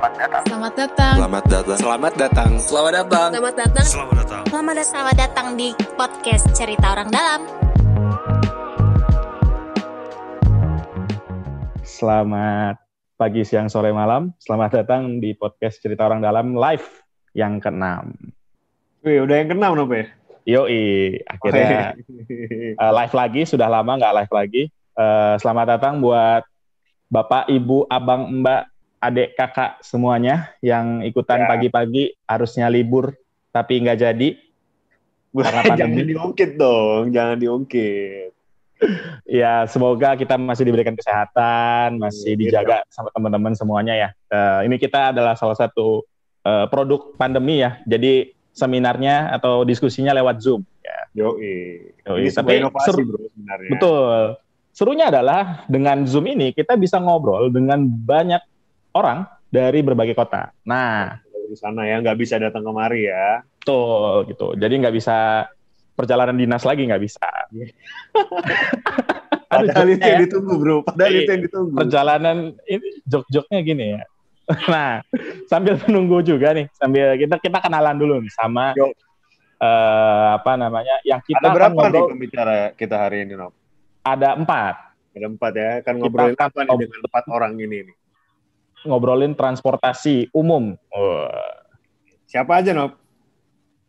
Selamat datang. Selamat datang. Selamat datang. Selamat datang. Selamat datang. Selamat datang. Selamat datang. Selamat datang. Selamat datang di podcast Cerita Orang Dalam. Selamat pagi, siang, sore, malam. Selamat datang di podcast Cerita Orang Dalam live yang keenam. Wih, udah yang keenam Nope? Yoi, akhirnya uh, live lagi. Sudah lama nggak live lagi. Uh, selamat datang buat Bapak, Ibu, Abang, Mbak, adik, kakak semuanya yang ikutan Ya. pagi-pagi harusnya libur tapi nggak jadi. Karena jangan diungkit dong, jangan diungkit. Ya, semoga kita masih diberikan kesehatan, masih Iya. dijaga sama teman-teman semuanya ya. Eh, ini kita adalah salah satu eh, produk pandemi ya. Jadi seminarnya atau diskusinya lewat Zoom. Ya, Yoi. Yoi, Ini tapi inovasi seru- bro sebenarnya. betul. Serunya adalah dengan Zoom ini kita bisa ngobrol dengan banyak orang dari berbagai kota. Nah, Di sana ya, nggak bisa datang kemari ya. betul gitu. Jadi nggak bisa perjalanan dinas lagi nggak bisa. Padahal itu yang ya. ditunggu bro. Padahal itu yang ditunggu. perjalanan ini jok-joknya gini ya. Nah, sambil menunggu juga nih, sambil kita kita kenalan dulu nih sama eh, apa namanya yang kita Ada berapa nih ngobrol- pembicara kita hari ini, Nop? ada empat Ada empat ya. Kan Kita ngobrolin akan apa nih ngobrol- dengan empat orang ini nih? Ngobrolin transportasi umum. Siapa aja, Nop?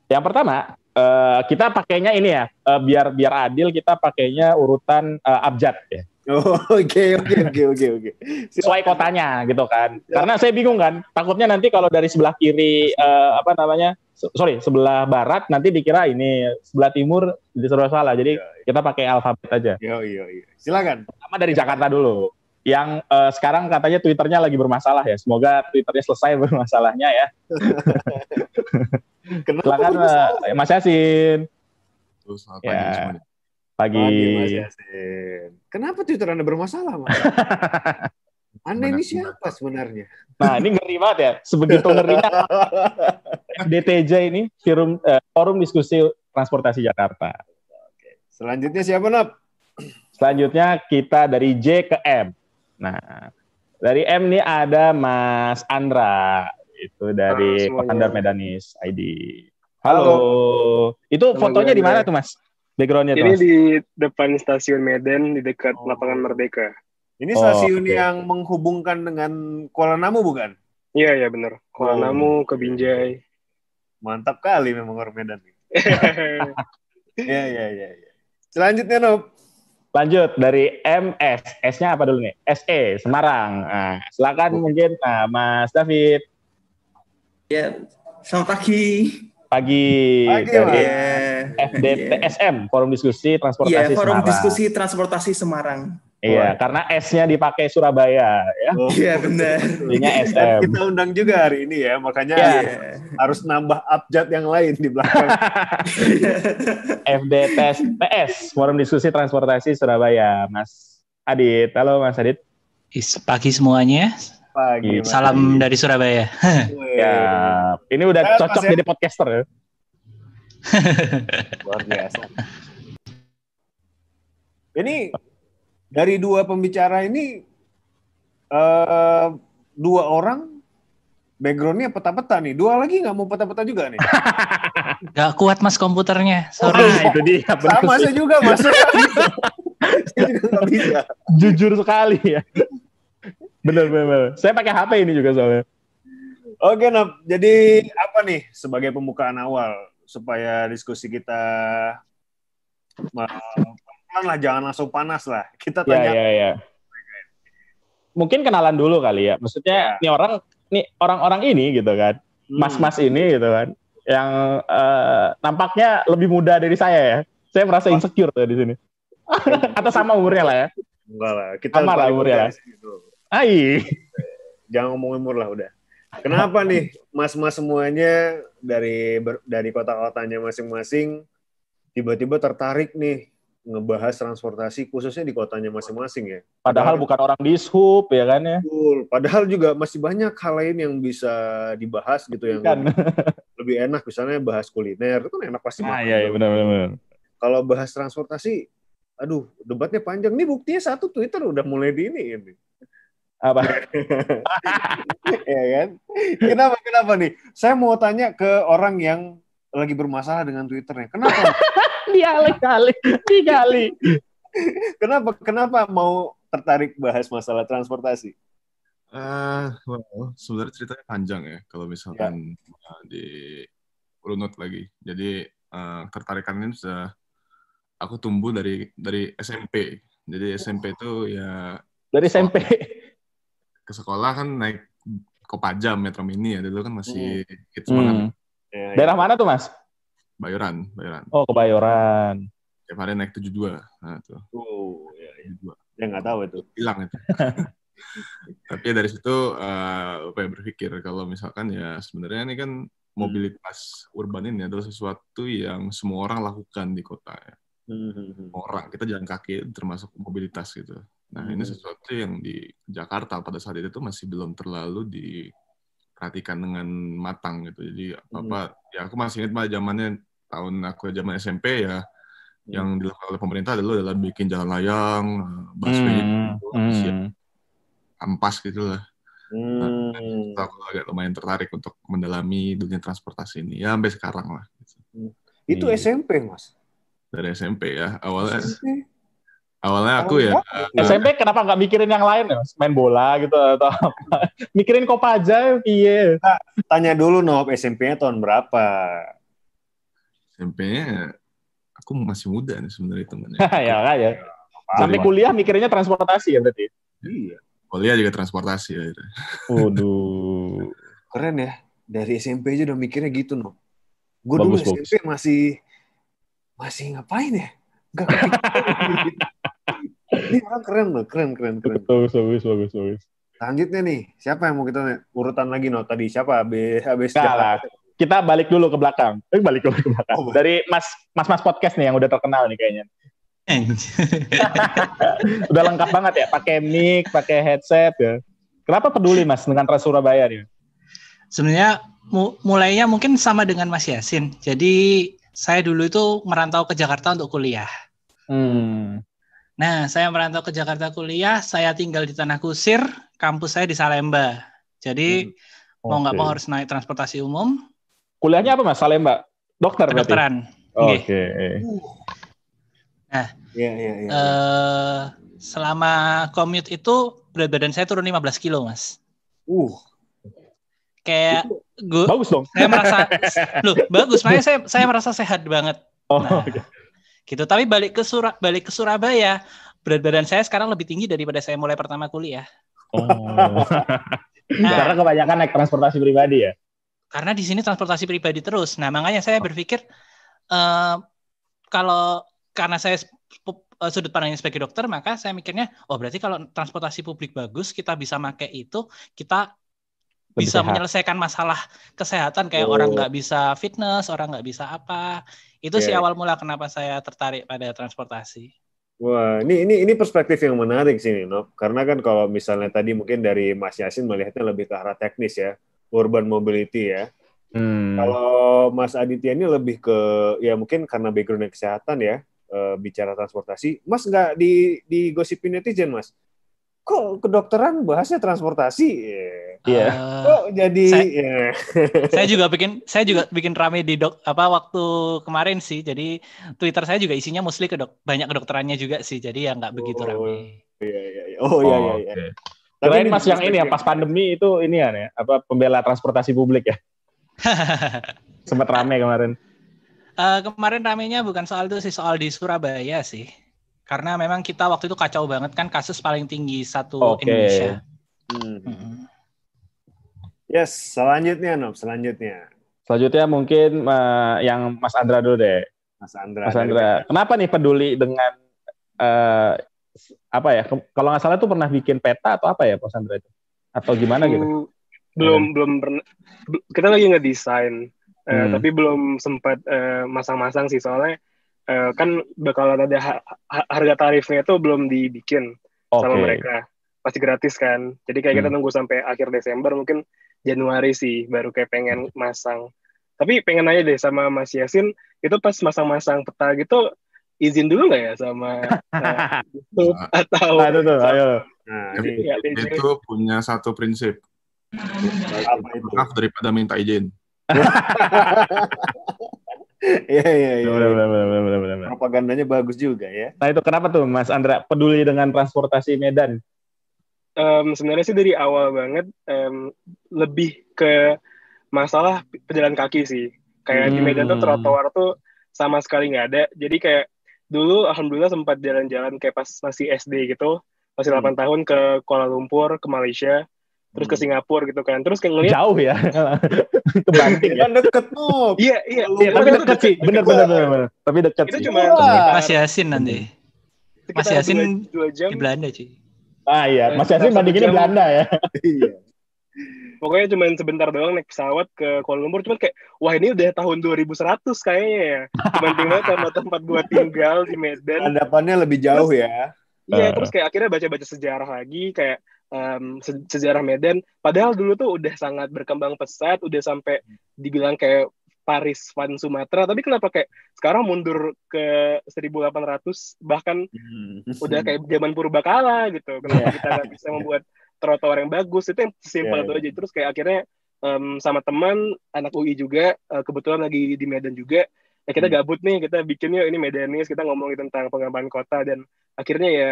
Yang pertama eh, kita pakainya ini ya, eh, biar biar adil kita pakainya urutan eh, abjad ya, Oh, Oke, oke, oke, oke, oke. sesuai kotanya gitu kan. Karena saya bingung kan, takutnya nanti kalau dari sebelah kiri eh, apa namanya, so- sorry sebelah barat nanti dikira ini sebelah timur disuruh salah. Jadi kita pakai alfabet aja. Yo, yo, yo. Silakan. Pertama dari Jakarta dulu. Yang eh, sekarang katanya Twitternya lagi bermasalah ya. Semoga Twitternya selesai bermasalahnya ya. Kenapa Silakan eh, Mas Yasin. Terus selamat Ya. pagi semuanya. Pagi. Pagi, Mas Yasin. Kenapa Twitter Anda bermasalah, Mas? Anda ini siapa sebenarnya? Nah ini ngeri banget ya. Sebegitu ngerinya DTJ ini forum, eh, forum diskusi transportasi Jakarta. Selanjutnya siapa, Nop? Selanjutnya kita dari J ke M. Nah, dari M ini ada Mas Andra, itu dari Halo. Founder Medanis ID. Halo. Itu Nama fotonya di mana tuh Mas? Backgroundnya tuh Ini Mas? di depan stasiun Medan di dekat Oh. lapangan Merdeka. Ini Oh, stasiun oke. yang menghubungkan dengan Kuala Namu bukan? Iya ya benar. Kuala Oh. Namu ke Binjai. Mantap kali memang orang Medan. Iya, iya, iya. iya. Selanjutnya, Nop. Lanjut dari MS. S-nya apa dulu nih? SE Semarang. Nah, silakan mungkin nah, Mas David Ya, selamat pagi. pagi, Pagi, dari Mas. FDTSM Forum Diskusi Iya, Transportasi Forum Semarang. Diskusi Transportasi Semarang. Iya, karena S-nya dipakai Surabaya ya. Oh, Iya, benar. Jadinya dan SM. kita undang juga hari ini ya, makanya Iya. harus nambah abjad yang lain di belakang. FDTS PS Forum Diskusi Transportasi Surabaya. Mas Adit. Halo Mas Adit. Is- Pagi semuanya, Pagi, Mas. salam dari Surabaya. Ya, ini udah Sehat, cocok ya? jadi podcaster ya. Luar biasa. Ini dari dua pembicara ini eh dua orang backgroundnya peta-peta nih. Dua lagi nggak mau peta-peta juga nih. Gak kuat mas komputernya, sorry. Nah, itu dia. bener Sama sih. saya juga saya bisa. Jujur sekali ya. Bener, bener. Saya pakai HP ini juga soalnya. Oke, Nop. Jadi apa nih sebagai pembukaan awal supaya diskusi kita pelan lah, jangan langsung panas lah. Kita Ya, tanya ya, ya. Mungkin kenalan dulu kali ya. Maksudnya nih orang nih orang-orang ini gitu kan. Hmm. Mas-mas ini gitu kan. Yang eh, nampaknya lebih muda dari saya ya. Saya merasa insecure tuh di sini. Atau sama umurnya lah ya. Enggak lah, kita Sama lah umurnya lah. di sini, bro. Ai. Jangan ngomong umur lah udah. Kenapa nih mas-mas semuanya dari ber- dari kota-kotanya masing-masing tiba-tiba tertarik nih ngebahas transportasi khususnya di kotanya masing-masing ya. Padahal bukan orang dishub ya kan ya. Betul. Padahal juga masih banyak hal lain yang bisa dibahas gitu yang Kan. lebih enak misalnya bahas kuliner itu kan enak pasti Ah iya, iya benar benar. Kalau bahas transportasi aduh debatnya panjang nih buktinya satu Twitter udah mulai di ini ini. Apa? ya kan? Kenapa kenapa nih? Saya mau tanya ke orang yang lagi bermasalah dengan Twitternya. Kenapa? Dialek kali, dikali. kenapa kenapa mau tertarik bahas masalah transportasi? Eh, well, sebenarnya ceritanya panjang ya kalau misalkan uh, di runut lagi. Jadi uh, tertarikan ini sudah aku tumbuh dari dari SMP. Jadi SMP itu ya Dari SMP. ke sekolah kan naik Kopaja Metro Mini ya dulu kan masih hits banget Hmm. Ya, Daerah mana tuh, Mas? Bayoran, Bayoran. Oh, Kebayoran. Tiap hari naik 72. Nah, tuh. Oh, ya, ya. 72. Ya nggak tahu itu. hilang itu. Tapi dari situ eh, apa ya berpikir kalau misalkan ya sebenarnya ini kan mobilitas urban ini adalah sesuatu yang semua orang lakukan di kota ya. Hmm. Orang kita jalan kaki termasuk mobilitas gitu. Nah ini Hmm. sesuatu yang di Jakarta pada saat itu masih belum terlalu diperhatikan dengan matang gitu. Jadi apa apa ya aku masih ingat pada zamannya tahun aku zaman SMP ya yang dilakukan oleh pemerintah dulu adalah bikin jalan layang, eh, busway, Hmm, gitu, hmm. ampas gitu lah. Hmm. aku agak lumayan tertarik untuk mendalami dunia transportasi ini ya sampai sekarang lah Itu Iya. SMP, Mas. dari SMP ya awalnya SMP. awalnya aku ya Tahun berapa? SMP kenapa nggak mikirin yang lain ya, Mas? Main bola gitu atau apa? mikirin Kopaja, iya. Tanya dulu, Nob, SMP-nya tahun berapa? SMP-nya aku masih muda nih sebenarnya temennya ya kan ya. Sampai kuliah mikirinnya transportasi ya berarti. Iya. kuliah juga transportasi ya gitu. Waduh. Keren ya. Dari SMP aja udah mikirnya gitu, Nob. Gue dulu Bagus, bagus. SMP masih masih ngapain ya? Gak. Ini orang keren loh, keren, keren, keren. Bagus, bagus, bagus, bagus. Selanjutnya nih, siapa yang mau kita urutan lagi no tadi siapa? Habis habis lah. Kita balik dulu ke belakang. Eh, balik dulu ke belakang. Oh, Dari Mas Mas Mas podcast nih yang udah terkenal nih kayaknya. Udah lengkap banget ya, pakai mic, pakai headset ya. Kenapa peduli Mas dengan Trans Surabaya nih? Sebenarnya mu- mulainya mungkin sama dengan Mas Yasin. Jadi saya dulu itu merantau ke Jakarta untuk kuliah. Hmm. Nah, saya merantau ke Jakarta kuliah, saya tinggal di Tanah Kusir, kampus saya di Salemba. Jadi mau nggak mau harus naik transportasi umum, Kuliahnya apa Mas? Salemba? Dokter berarti? kedokteran. Oke. Iya, iya, iya. Eh, selama commute itu berat badan saya turun 15 kilo, Mas. Uh, Kayak gue, Bagus dong. saya merasa, loh bagus, makanya saya saya merasa sehat banget. Oh, Nah, oke. gitu. Tapi balik ke balik ke Surabaya, berat badan saya sekarang lebih tinggi daripada saya mulai pertama kuliah. Oh. Nah, Karena kebanyakan naik transportasi pribadi ya. Karena di sini transportasi pribadi terus. Nah, makanya saya berpikir eh, kalau karena saya eh, sudut pandangnya sebagai dokter, maka saya mikirnya, oh berarti kalau transportasi publik bagus, kita bisa pakai itu, kita Lebih bisa sehat. menyelesaikan masalah kesehatan kayak Oh. orang nggak bisa fitness, orang nggak bisa apa. Itu sih Iya. awal mula kenapa saya tertarik pada transportasi. wah, ini ini ini perspektif yang menarik sih, nih, Nob. Karena kan kalau misalnya tadi mungkin dari Mas Yasin melihatnya lebih ke arah teknis ya, urban mobility ya. Hmm. Kalau Mas Aditya ini lebih ke ya mungkin karena background kesehatan ya eh, bicara transportasi. Mas nggak di digosipin netizen mas? Kok kedokteran bahasnya transportasi? Iya. Eh, Kok jadi? Saya- ya. saya juga bikin saya juga bikin rame di dok apa waktu kemarin sih. Jadi Twitter saya juga isinya mostly ke dok banyak kedokterannya juga sih. Jadi ya nggak begitu Oh. rame. Iya, iya, iya. Oh iya iya. iya. oke. Tapi Kirain ini Mas yang ini ya pas pandemi itu ini ya, nih, apa pembela transportasi publik ya. Sempat rame kemarin. Eh, kemarin ramenya bukan soal itu sih soal di Surabaya sih. Karena memang kita waktu itu kacau banget kan kasus paling tinggi satu Oke. Indonesia. Hmm. Mm-mm. Yes, selanjutnya Nob, selanjutnya Selanjutnya mungkin eh, yang Mas Andra dulu deh. Mas Andra. Mas Andra, kenapa nih peduli dengan eh, apa ya? Kalau nggak salah tuh pernah bikin peta atau apa ya, Mas Andra itu? Atau gimana gitu? Aku belum belum pernah kita lagi ngedesain eh, Hmm. tapi belum sempat eh, masang-masang sih soalnya eh, kan bakal ada ha- ha- harga tarifnya itu belum dibikin Oke. sama mereka pasti gratis kan jadi kayak kita Hmm. tunggu sampai akhir Desember mungkin Januari sih baru kayak pengen masang tapi pengen nanya deh sama Mas Yasin itu pas masang-masang peta gitu izin dulu nggak ya sama eh, YouTube atau Nah, itu tuh, ayo. Nah, ini Ya, itu punya satu prinsip. apa itu? Maaf daripada minta izin. Iya, iya, iya. Benar, benar, benar, benar, benar, benar. Propagandanya bagus juga ya. Nah itu kenapa tuh Mas Andra peduli dengan transportasi Medan? Em, sebenarnya sih dari awal banget em, lebih ke masalah pejalan kaki sih. Kayak di Medan tuh Hmm. trotoar tuh sama sekali nggak ada. Jadi kayak dulu alhamdulillah sempat jalan-jalan kayak pas masih SD gitu, masih 8 tahun ke Kuala Lumpur, ke Malaysia, terus ke Singapura gitu kan. Terus kayak ngeliat Jauh ya, ke Banting ya. Kan deket tuh. iya iya, Iya, tapi Itu dekat sih, bener bener bener. bener. Tapi dekat Itu sih. cuma Mas Yasin nanti. sekitar Mas Yasin dua, dua jam. Di Belanda cuy. Ah iya, Mas Yasin Satu bandinginnya. Belanda ya. Iya. Pokoknya cuma sebentar doang naik pesawat ke Kuala Lumpur. Cuman kayak, wah ini udah tahun 2100 kayaknya ya. Cuman tinggal sama tempat buat tinggal di Medan. Hadapannya lebih jauh ya. Iya, Eh. terus kayak akhirnya baca-baca sejarah lagi, kayak em, se- sejarah Medan. Padahal dulu tuh udah sangat berkembang pesat, udah sampai dibilang kayak Paris Van Sumatera. Tapi kenapa kayak sekarang mundur ke 1800, bahkan udah kayak zaman purbakala gitu. Kenapa kita nggak bisa membuat trotoar yang bagus? Itu yang simpel Iya, itu aja. Terus kayak akhirnya em, sama teman anak UI juga, eh, kebetulan lagi di Medan juga. Ya kita gabut nih, kita bikin yuk ini Medanis, kita ngomongin tentang pengembangan kota dan akhirnya ya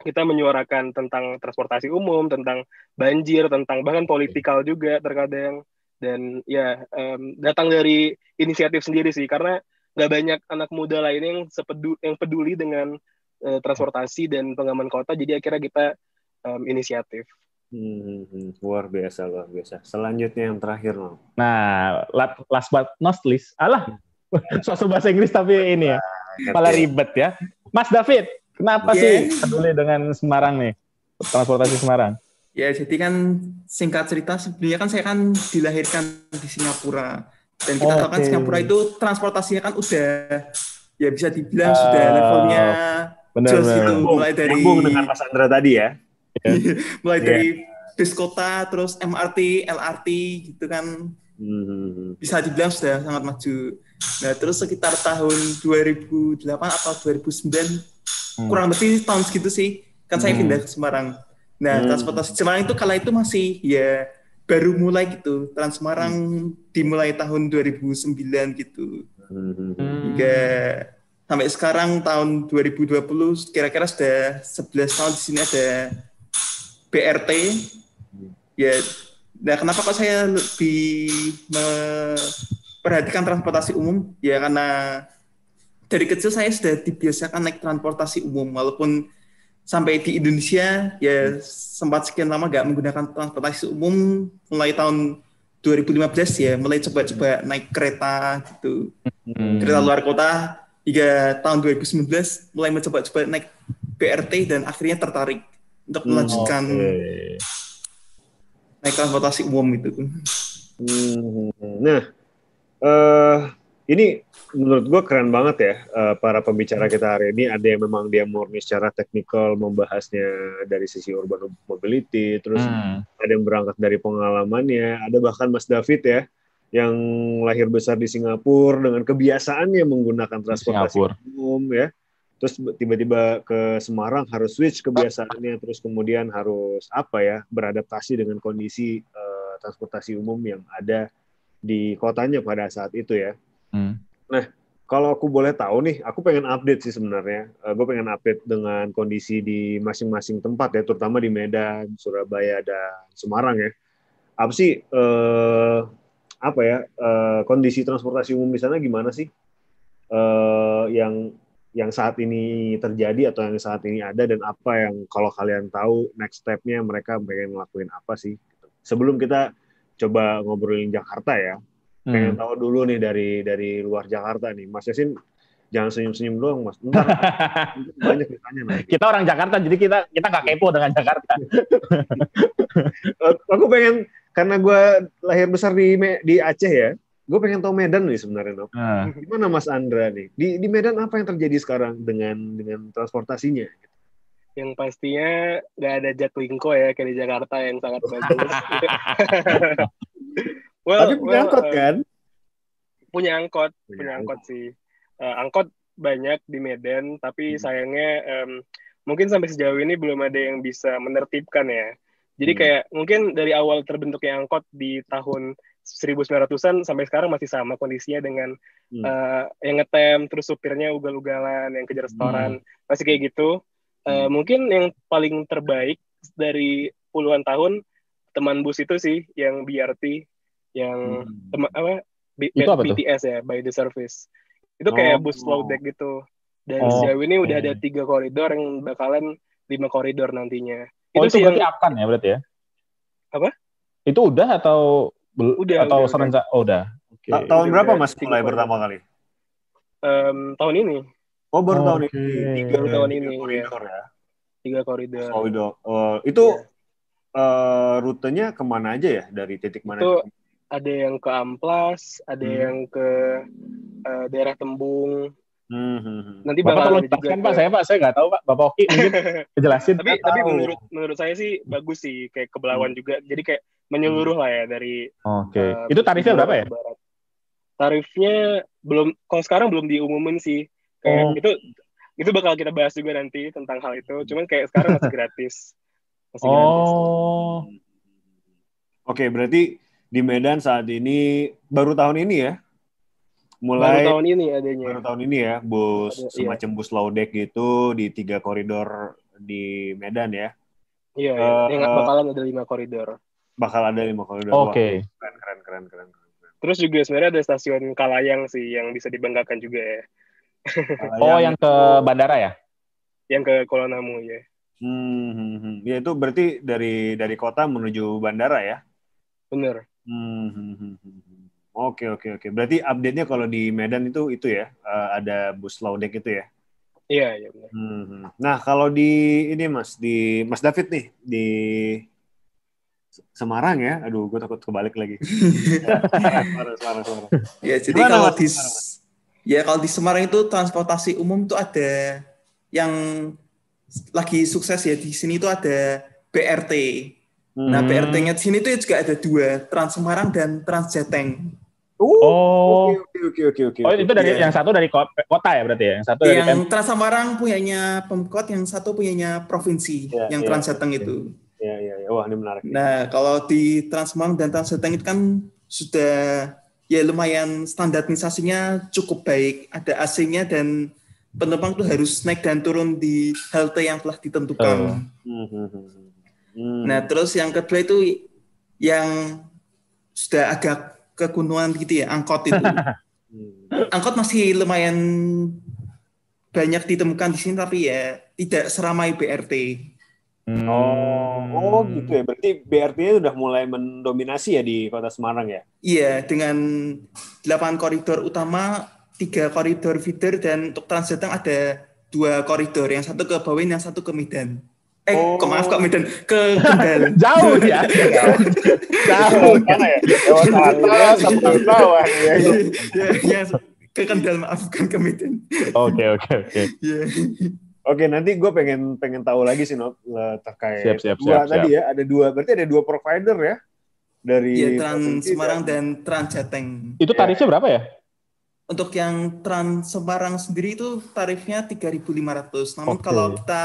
kita menyuarakan tentang transportasi umum, tentang banjir, tentang bahkan politikal juga terkadang dan ya em, datang dari inisiatif sendiri sih karena nggak banyak anak muda lain yang sepedu yang peduli dengan eh, transportasi dan pengaman kota jadi akhirnya kita em, inisiatif Hmm, hmm, luar biasa, luar biasa. Selanjutnya yang terakhir, no. Nah, la- last but not least, alah, suatu bahasa Inggris tapi ini ya, malah ribet ya. Mas David, kenapa Iya. sih peduli dengan Semarang nih, transportasi Semarang? Ya, jadi kan singkat cerita sebenarnya kan saya kan dilahirkan di Singapura dan kita tahu kan. Singapura itu transportasinya kan udah ya bisa dibilang Ah, sudah levelnya Benar, Jos benar. itu mulai dari Nyambung dengan Mas Andra tadi ya. Mulai Iya. dari bis kota terus MRT, LRT gitu kan Hmm, bisa dibilang sudah sangat maju. Nah, terus sekitar tahun 2008 atau 2009 Hmm. kurang lebih tahun segitu sih kan saya Hmm. pindah ke Semarang. Nah, Hmm. transportasi Semarang itu kala itu masih ya baru mulai gitu. Trans Semarang dimulai tahun 2009 gitu. hmm, hmm. Hingga sampai sekarang tahun 2020 kira-kira sudah 11 tahun di sini ada BRT. Ya, nah kenapa kok saya lebih memperhatikan transportasi umum? Ya karena dari kecil saya sudah dibiasakan naik transportasi umum, walaupun sampai di Indonesia ya sempat sekian lama nggak menggunakan transportasi umum mulai tahun 2015 ya mulai coba-coba naik kereta gitu Hmm. kereta luar kota hingga tahun 2019 mulai mencoba-coba naik BRT dan akhirnya tertarik untuk Hmm, melanjutkan Oke. naik transportasi umum itu. Hmm, Nah, eh ini menurut gue keren banget ya eh, para pembicara kita hari ini. Ada yang memang dia murni secara teknikal membahasnya dari sisi urban mobility, terus Hmm. ada yang berangkat dari pengalamannya, ada bahkan Mas David ya yang lahir besar di Singapura dengan kebiasaannya menggunakan transportasi Singapura. umum ya. Terus tiba-tiba ke Semarang harus switch kebiasaannya, terus kemudian harus apa ya beradaptasi dengan kondisi eh, transportasi umum yang ada di kotanya pada saat itu ya. Hmm. Kalau aku boleh tahu nih, aku pengen update sih sebenarnya. gue pengen update dengan kondisi di masing-masing tempat ya, terutama di Medan, Surabaya, dan Semarang ya. Apa sih eh, apa ya eh, kondisi transportasi umum di sana gimana sih? Eh, yang yang saat ini terjadi atau yang saat ini ada dan apa yang kalau kalian tahu next step-nya mereka pengen ngelakuin apa sih? Sebelum kita coba ngobrolin Jakarta ya, pengen Hmm. tahu dulu nih dari dari luar Jakarta nih, Mas Yasin jangan senyum-senyum doang, Mas. Ntar banyak ditanya nanti. Kita orang Jakarta, jadi kita kita nggak kepo dengan Jakarta. Aku pengen karena gue lahir besar di di Aceh ya, gue pengen tahu Medan nih sebenarnya. Nah, Gimana Mas Andra nih? Di di Medan apa yang terjadi sekarang dengan dengan transportasinya? yang pastinya nggak ada Jaklingko ya kayak di Jakarta yang sangat bagus well, Tapi punya well, angkot eh, kan? punya angkot Punya punya angkot sih Eh, angkot banyak di Medan tapi sayangnya em, mungkin sampai sejauh ini belum ada yang bisa menertibkan ya. Jadi Hmm. kayak mungkin dari awal terbentuknya angkot di tahun 1900-an sampai sekarang masih sama kondisinya dengan Hmm. eh, yang ngetem terus supirnya ugal-ugalan yang kejar restoran masih kayak gitu. Eh, Hmm. mungkin yang paling terbaik dari puluhan tahun teman bus itu sih yang BRT yang Hmm. tema- apa B- Itu apa tuh? BTS ya by the service itu kayak Oh. bus slow deck gitu dan Oh, sejauh ini udah ada tiga koridor yang bakalan lima koridor nantinya Oh itu sih berarti yang akan ya berarti ya? Apa? Itu udah atau bel- Udah, atau udah, serentak? Oh udah. Oke. Ta- tahun Udah berapa mas mulai pertama kali? em, tahun ini Oh baru tahun Oke. ini. Tiga, Baru tahun tiga ini, koridor ya. tiga koridor Koridor. Oh, itu Iya. eh, rutenya ke mana aja ya? Dari titik mana? Itu ada yang ke Amplas ada Hmm. yang ke eh, daerah Tembung Hmm, hmm, hmm. nanti Bapak bakal tolong jelaskan Pak, saya Pak, saya nggak tahu Pak. Bapak Oki mungkin jelasin. tapi tapi menurut menurut saya sih bagus sih kayak ke Belawan juga jadi kayak menyeluruh lah ya dari Oke. eh, Itu tarifnya berapa ya? barat. tarifnya belum kalau sekarang belum diumumin sih kayak Oh. itu itu bakal kita bahas juga nanti tentang hal itu cuman kayak sekarang masih gratis masih gratis Oh. Oke, berarti di Medan saat ini baru tahun ini ya? Baru Mulai tahun ini adanya baru tahun ini ya, bus Ada, iya. semacam bus low deck gitu di tiga koridor di Medan ya. iya Eh, yang eh. bakalan ada lima koridor Bakal ada lima koridor. Oke. Wah, Keren, keren, keren, keren. keren. terus juga sebenarnya ada stasiun Kalayang sih yang bisa dibanggakan juga ya Oh, yang ke bandara ya? yang ke Kolanamu ya Hmm, hmm, hmm. Ya itu berarti dari dari kota menuju bandara ya? bener Hmm, hmm, hmm, hmm, hmm. Oke, oke, oke. Berarti update-nya kalau di Medan itu itu ya, eh, ada bus low deck itu ya? iya iya Hmm, hmm. Nah, kalau di ini Mas, di Mas David nih di Semarang ya. Aduh, gue takut kebalik lagi. suara. Ya, jadi Gimana, kalau Mas? di Mas? ya kalau di Semarang itu transportasi umum tuh ada yang lagi sukses ya di sini itu ada BRT. Nah, Hmm. BRT-nya di sini tuh juga ada dua, Trans Semarang dan Trans Jateng. Oh. Oke, oke, oke, oke. Oh, itu dari Iya. yang satu dari ko- kota ya berarti ya? Yang satu dari Yang Pem- Trans Semarang punyanya Pemkot, yang satu punyanya provinsi, Iya, yang iya, Trans Jateng iya. itu. Ya, ya, ya. Wah, ini menarik. Nah, kalau di Trans Semarang dan Trans Jateng itu kan sudah ya lumayan standarisasinya cukup baik. Ada AC-nya dan penumpang tuh harus naik dan turun di halte yang telah ditentukan. Oh. Hmm, hmm. Hmm. Nah, terus yang kedua itu yang sudah agak kegunungan gitu ya, angkot itu. Angkot masih lumayan banyak ditemukan di sini tapi ya tidak seramai BRT. Hmm. Oh, oh gitu ya. Berarti BRT-nya udah mulai mendominasi ya di kota Semarang ya? Iya, dengan 8 koridor utama, tiga koridor feeder dan untuk Trans Jateng ada dua koridor, yang satu ke Bawin, yang satu ke Medan. Eh, Oh. ke maaf kok Medan, ke Kendal. Jauh ya. Jauh. Mana ya? Lewat atas sama bawah ya. ya, ya, ke Kendal maaf bukan ke Medan. Oke, oke, oke. Iya. Oke, nanti gue pengen pengen tahu lagi sih Not, eh, terkait Siap, siap, dua siap, tadi ya. Ada dua, berarti ada dua provider ya dari Iya, Trans Semarang dan Trans Jateng. Itu tarifnya berapa ya? Untuk yang Trans Semarang sendiri itu tarifnya 3.500. Namun Oke. kalau kita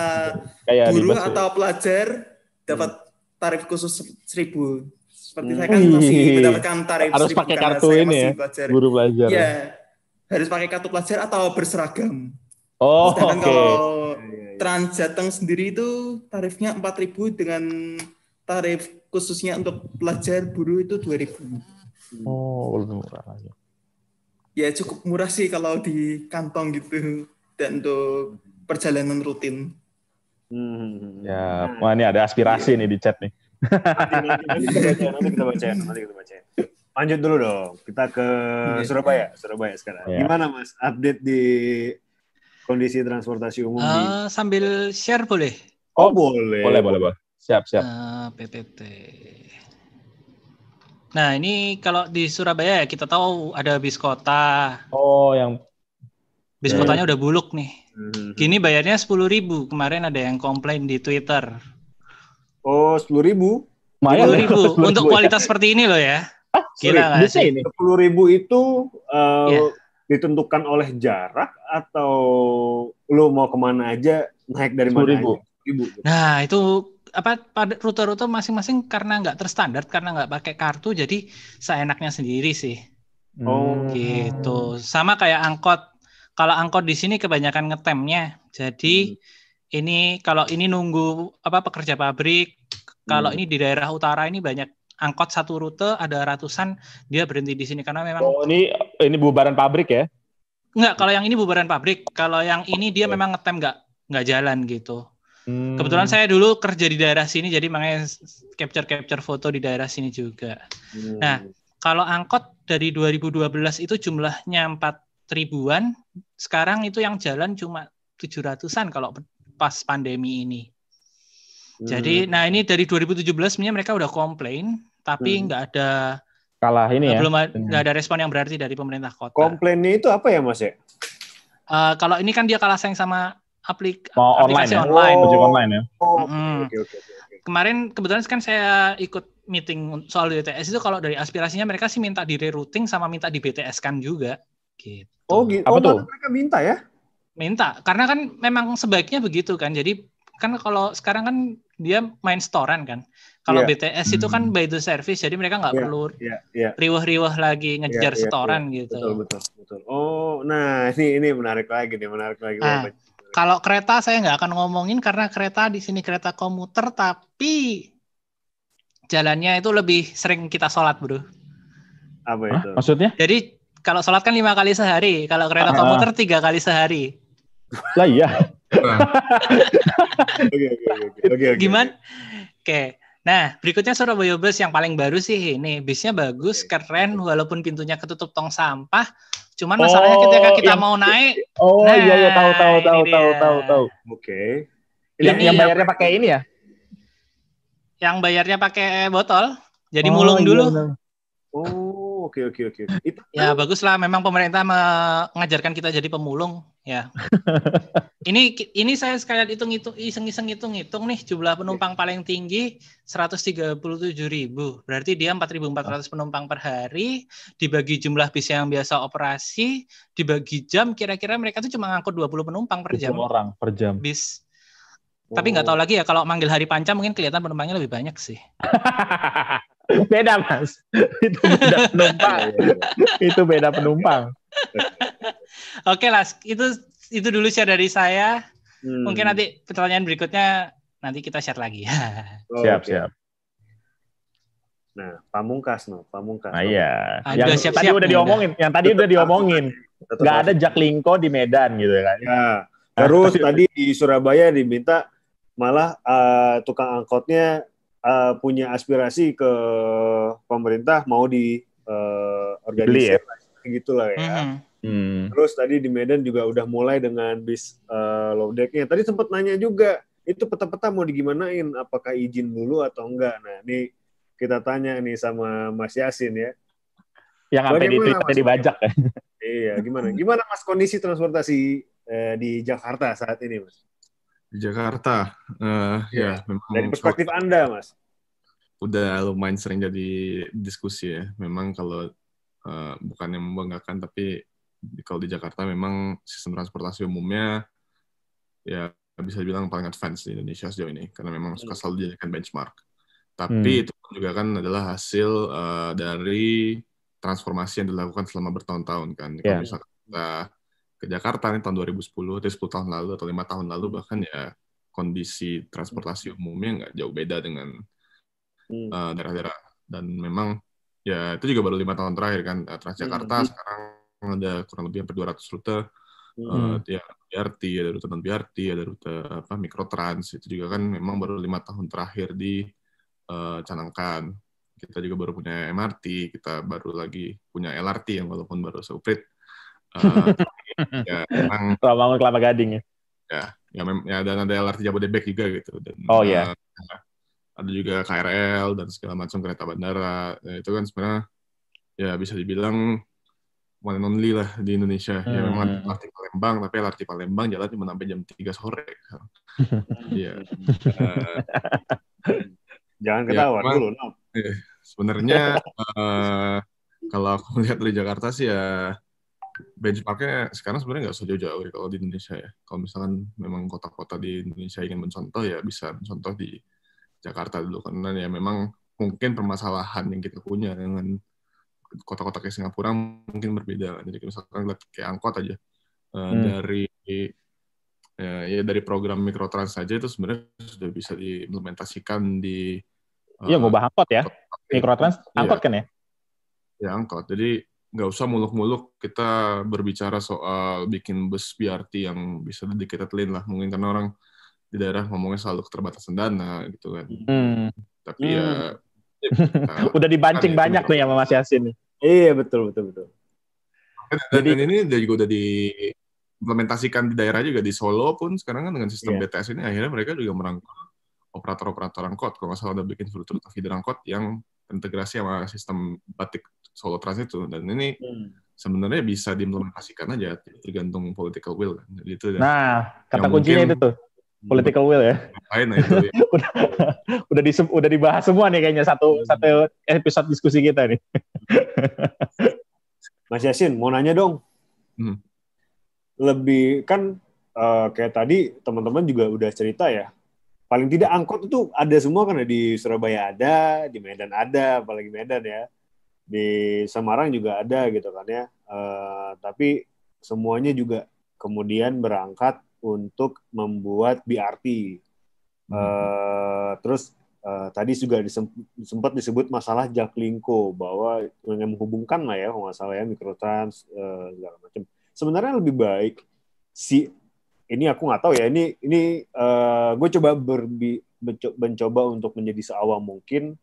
Kayak buruh ya? atau pelajar dapat tarif khusus 1000. Seperti saya kan Wih. masih mendapatkan tarif Harus 1000 pakai kartu ini ya, pelajar. Guru pelajar. Iya. Harus pakai kartu pelajar atau berseragam. Oh, oke. kalau Iya, iya. Trans Jateng sendiri itu tarifnya 4.000 dengan tarif khususnya untuk pelajar buruh itu 2.000. Oh, lebih murah lagi. Ya cukup murah sih kalau di kantong gitu dan untuk perjalanan rutin. Hmm. Ya, wah ini ada aspirasi nih di chat nih. Nanti, nanti, nanti kita baca, nanti kita baca, nanti kita baca. Lanjut dulu dong, kita ke Iya. Surabaya, Surabaya sekarang. Iya. Gimana Mas, update di kondisi transportasi umum di? Eh, sambil share boleh? Oh boleh, Boleh, boleh, boleh. Siap, siap. Eh, PPT. Nah, ini kalau di Surabaya ya kita tahu ada bis kota. Oh, yang Bis Ya. kotanya udah buluk nih. Hmm. Gini bayarnya 10.000. Kemarin ada yang komplain di Twitter. Oh sepuluh ribu. ya, 10.000 10.000 untuk ya. kualitas seperti ini loh ya. Ah, Gila nggak sih? ini. Sepuluh ribu itu eh, Iya. ditentukan oleh jarak atau lu mau ke mana aja naik dari Sepuluh mana ribu. aja? Ribu. Nah, itu apa pada rute-rute masing-masing karena nggak terstandar karena nggak pakai kartu jadi seenaknya sendiri sih. Oh, Hmm. Gitu. Sama kayak angkot. Kalau angkot di sini kebanyakan ngetemnya. Jadi ini kalau ini nunggu apa pekerja pabrik, kalau Hmm. ini di daerah utara ini banyak angkot satu rute ada ratusan dia berhenti di sini karena memang Oh, ini ini bubaran pabrik ya? enggak kalau yang ini bubaran pabrik, kalau yang ini dia memang ngetem nggak nggak jalan gitu. Hmm. Kebetulan saya dulu kerja di daerah sini jadi makanya capture capture foto di daerah sini juga. Hmm. Nah, Kalau angkot dari 2012 itu jumlahnya 4 ribuan, sekarang itu yang jalan cuma 700-an kalau pas pandemi ini. Jadi, Hmm. nah ini dari 2017 sebenarnya mereka udah komplain, tapi Hmm. nggak ada kalah ini ya. belum a- nggak ada respon yang berarti dari pemerintah kota. komplainnya itu apa ya Mas ya? Eh, kalau ini kan dia kalah saing sama aplik Mau online aplikasi ya? online. Oh. Online ya. Oh, oke oke oke. oke. Kemarin kebetulan kan saya ikut meeting soal DTS itu kalau dari aspirasinya mereka sih minta di rerouting sama minta di BTS kan juga. Gitu. Oh gitu. Apa oh, tuh? mereka minta ya? minta karena kan memang sebaiknya begitu kan jadi kan kalau sekarang kan dia main storan kan kalau Iya. BTS itu kan Hmm. by the service jadi mereka nggak Iya, perlu Iya, iya. riweh-riweh lagi ngejar Iya, iya, setoran gitu Betul, betul, betul. Oh, nah ini ini menarik lagi nih, menarik lagi. Ah. Kalau kereta saya nggak akan ngomongin karena kereta di sini kereta komuter tapi jalannya itu lebih sering kita sholat bro Apa Hah? itu? Maksudnya? jadi kalau sholat kan lima kali sehari kalau kereta Ah. komuter tiga kali sehari Lah iya. Oke, oke, oke, oke. Oke, oke. Gimana? Oke. Nah, berikutnya Surabaya Bus yang paling baru sih ini. Bisnya bagus, keren, walaupun pintunya ketutup tong sampah. Cuman masalahnya Oh, ketika kita yang- mau naik, Oh Nah, iya iya tahu tahu tahu dia. tahu tahu tahu. Oke. Yang Ini yang yang- bayarnya pakai ini ya? yang bayarnya pakai botol, jadi Oh, mulung iya, dulu. benar. Oh, oke, oke, oke. Itu Ya bagus lah, memang pemerintah mengajarkan kita jadi pemulung. Ya. ini ini saya sekalian hitung hitung iseng-iseng hitung hitung nih jumlah penumpang paling tinggi 137 ribu. Berarti dia 4.400 penumpang per hari. Dibagi jumlah bis yang biasa operasi, dibagi jam, kira-kira mereka tuh cuma ngangkut 20 penumpang per 20 jam orang per jam. bis. Tapi nggak tahu lagi ya kalau manggil hari panca mungkin kelihatan penumpangnya lebih banyak sih. beda mas. Itu beda penumpang. Iya, iya. Itu beda penumpang. Oke lah, itu itu dulu share dari saya. Hmm. Mungkin nanti pertanyaan berikutnya nanti kita share lagi. Oh, Siap oke. siap. Nah, pamungkas no, pamungkas. Nah iya. Ah, Yang udah siap-siap tadi udah nih, diomongin. Yang tadi udah diomongin. Nggak ada Jaklingko di Medan gitu kan. Ya. Terus Tapi- tadi di Surabaya diminta malah eh, tukang angkotnya eh, punya aspirasi ke pemerintah mau di eh, Beli ya? organisasi gitu lah ya. Mhm. Hmm. Terus tadi di Medan juga udah mulai dengan bis eh, low decknya. Tadi sempat nanya juga, itu peta-peta mau digimanain? Apakah izin dulu atau enggak? Nah, ini kita tanya nih sama Mas Yasin ya. Yang sampai di Mas? dibajak ya. Iya, gimana? Gimana Mas kondisi transportasi eh, di Jakarta saat ini, Mas? Di Jakarta, eh, ya memang Dari perspektif Anda, Mas. udah lumayan sering jadi diskusi ya. Memang kalau eh, bukan yang membanggakan, tapi di- kalau di Jakarta memang sistem transportasi umumnya ya bisa dibilang paling advance di Indonesia sejauh ini, karena memang suka selalu dijadikan benchmark. Tapi Hmm. itu juga kan adalah hasil eh, dari transformasi yang dilakukan selama bertahun-tahun kan. Kalau Ya. misalkan kita ke Jakarta nih tahun 2010 atau 10 tahun lalu atau lima tahun lalu bahkan ya kondisi transportasi umumnya nggak jauh beda dengan Hmm. eh, daerah-daerah. Dan memang ya itu juga baru lima tahun terakhir kan Eh, Transjakarta Hmm. sekarang ada kurang lebih hampir 200 rute. Hmm. Eh, ya BRT ada rute non BRT ada rute apa mikrotrans. Itu juga kan memang baru lima tahun terakhir dicanangkan kita juga baru punya MRT kita baru lagi punya LRT yang walaupun baru seuprit. Eh, ya memang Kalau bangun Kelapa Gading ya. ya, mem- ya dan ada LRT Jabodebek juga gitu dan Oh, iya. eh, ada juga KRL dan segala macam kereta bandara Ya, itu kan sebenarnya ya bisa dibilang one and only lah di Indonesia ya memang ada Hmm. LRT Palembang tapi LRT Palembang jalan cuma sampai jam 3 sore Iya. Jangan Ya, ketawa memang- dulu, no. sebenarnya eh, kalau aku melihat dari Jakarta sih ya benchmarknya sekarang sebenarnya nggak usah jauh-jauh ya kalau di Indonesia ya. Kalau misalkan memang kota-kota di Indonesia ingin mencontoh ya bisa mencontoh di Jakarta dulu karena ya memang mungkin permasalahan yang kita punya dengan kota-kota kayak Singapura mungkin berbeda. Jadi misalkan lihat kayak angkot aja uh, Hmm. dari ya, ya dari program mikrotrans saja itu sebenarnya sudah bisa diimplementasikan di Iya, uh, ngubah angkot ya. Mikrotrans Iya. angkot kan ya? ya angkot. Jadi nggak usah muluk-muluk kita berbicara soal bikin bus BRT yang bisa dedicated lane lah. Mungkin karena orang di daerah ngomongnya selalu keterbatasan dana gitu kan. Hmm. Tapi ya, ya kita- Udah dibancing Kan, banyak itu nih sama Mas Yasin. nih. Iya betul betul betul. dan, Jadi- dan ini juga udah diimplementasikan di daerah juga di Solo pun sekarang kan dengan sistem Iya. BTS ini akhirnya mereka juga merangkul operator-operator angkot kalau nggak salah udah bikin fitur feeder angkot yang integrasi sama sistem batik Solo Trans itu dan ini Hmm. sebenarnya bisa diimplementasikan aja tergantung political will kan. Jadi itu. Nah, kata kuncinya mungkin- itu tuh, political will ya. lain itu ya. udah di udah dibahas semua nih kayaknya satu satu episode diskusi kita nih. Mas Yasin mau nanya dong. Hmm. Lebih kan eh, kayak tadi teman-teman juga udah cerita ya. Paling tidak angkot itu ada semua kan ya. di Surabaya ada, di Medan ada, apalagi Medan ya. Di Semarang juga ada gitu kan ya. Eh, tapi semuanya juga kemudian berangkat untuk membuat BRT. Eh, terus eh, tadi juga disem- sempat disebut masalah Jaklingko bahwa yang menghubungkan lah ya kalau nggak ya mikrotrans eh, segala macam. Sebenarnya lebih baik si ini aku nggak tahu ya ini ini gue coba berbi, menco- mencoba untuk menjadi seawam mungkin.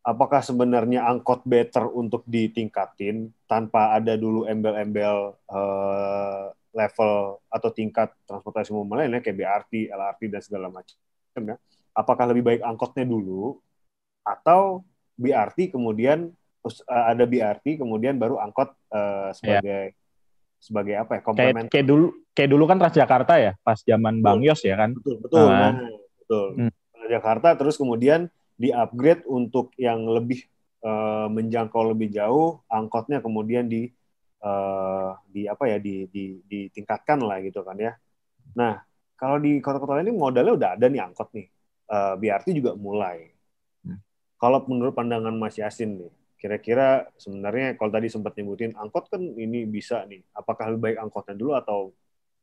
Apakah sebenarnya angkot better untuk ditingkatin tanpa ada dulu embel-embel eh, level atau tingkat transportasi umum lainnya kayak BRT, LRT dan segala macam ya apakah lebih baik angkotnya dulu atau BRT kemudian eh, ada BRT kemudian baru angkot eh, sebagai sebagai apa ya Kayak komplement kayak dulu kayak dulu kan Transjakarta ya, pas zaman Bang Yos ya kan. betul betul Ah. nah, betul Hmm. Jakarta terus kemudian di upgrade untuk yang lebih eh, menjangkau lebih jauh angkotnya kemudian di eh, di apa ya di, di ditingkatkan lah gitu kan ya nah kalau di kota-kota lain ini modalnya udah ada nih angkot nih Eh, BRT juga mulai Hmm. kalau menurut pandangan Mas Yasin nih kira-kira sebenarnya kalau tadi sempat nyebutin angkot kan ini bisa nih apakah lebih baik angkotnya dulu atau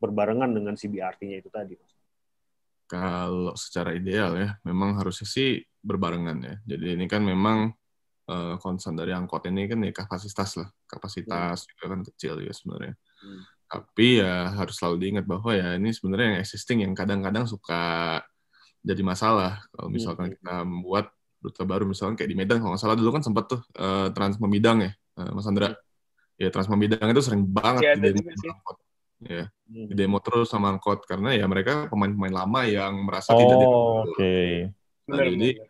berbarengan dengan si BRT-nya itu tadi Mas? Kalau secara ideal ya, memang harusnya sih berbarengan ya. Jadi ini kan memang eh, concern dari angkot ini kan ya kapasitas lah. Kapasitas juga kan kecil ya sebenarnya. Hmm. Tapi ya harus selalu diingat bahwa ya ini sebenarnya yang existing yang kadang-kadang suka jadi masalah. Kalau misalkan Hmm. kita membuat rute baru misalkan kayak di Medan kalau nggak salah dulu kan sempat tuh eh, Trans Memidang ya, eh, Mas Andra. Ya Trans Memidang itu sering banget Iya, di angkot. Ya, Hmm. di demo terus sama angkot karena ya mereka pemain-pemain lama yang merasa tidak Oh, dirangkul. oke. Nah, Benar, jadi benar.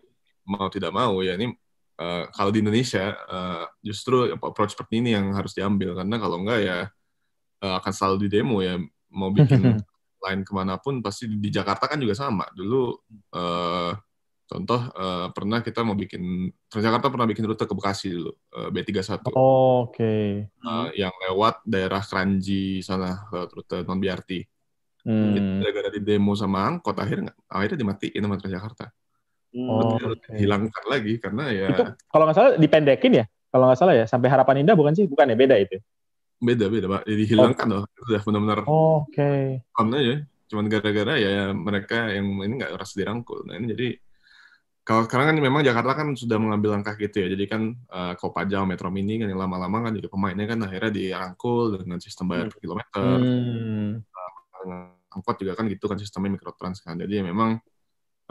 Mau tidak mau ya ini eh, kalau di Indonesia eh, justru approach seperti ini yang harus diambil karena kalau enggak ya eh, akan selalu di demo ya mau bikin lain ke mana pun pasti di, Jakarta kan juga sama dulu eh, contoh eh, pernah kita mau bikin Transjakarta pernah bikin rute ke Bekasi dulu eh, B31 Oh, Oke. eh, yang lewat daerah Kranji sana lewat rute non BRT Hmm. Gara-gara di demo sama angkot akhirnya akhirnya dimatiin sama Transjakarta Hmm. Oh, hilangkan lagi karena ya Itu kalau nggak salah dipendekin ya? Kalau nggak salah ya, sampai Harapan Indah bukan sih? Bukan ya, beda itu. beda beda pak. Jadi hilangkan loh. Itu udah benar-benar Oh, Oke. fun aja. Cuman gara-gara ya mereka yang ini nggak rasa dirangkul. Nah ini jadi kalau sekarang kan memang Jakarta kan sudah mengambil langkah gitu ya. Jadi kan uh, Kopaja Metro Mini kan yang lama-lama kan juga pemainnya kan akhirnya dirangkul dengan sistem bayar per kilometer. Hmm. angkot juga kan gitu kan sistemnya mikrotrans kan. Jadi ya memang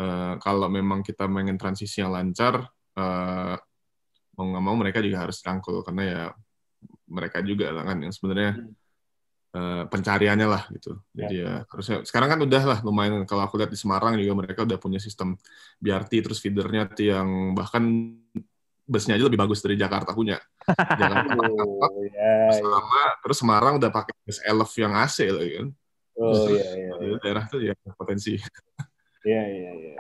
eh, kalau memang kita pengen transisi yang lancar eh, mau nggak mau mereka juga harus rangkul karena ya mereka juga lah kan yang sebenarnya eh, pencariannya lah gitu jadi ya. harusnya sekarang kan udah lah lumayan kalau aku lihat di Semarang juga mereka udah punya sistem BRT terus feedernya tuh yang bahkan busnya aja lebih bagus dari Jakarta punya Jakarta Oh, ya, ya. sama terus Semarang udah pakai bus Elf yang AC lagi kan Oh, iya, iya. Jadi daerah tuh ya potensi Iya, iya, iya.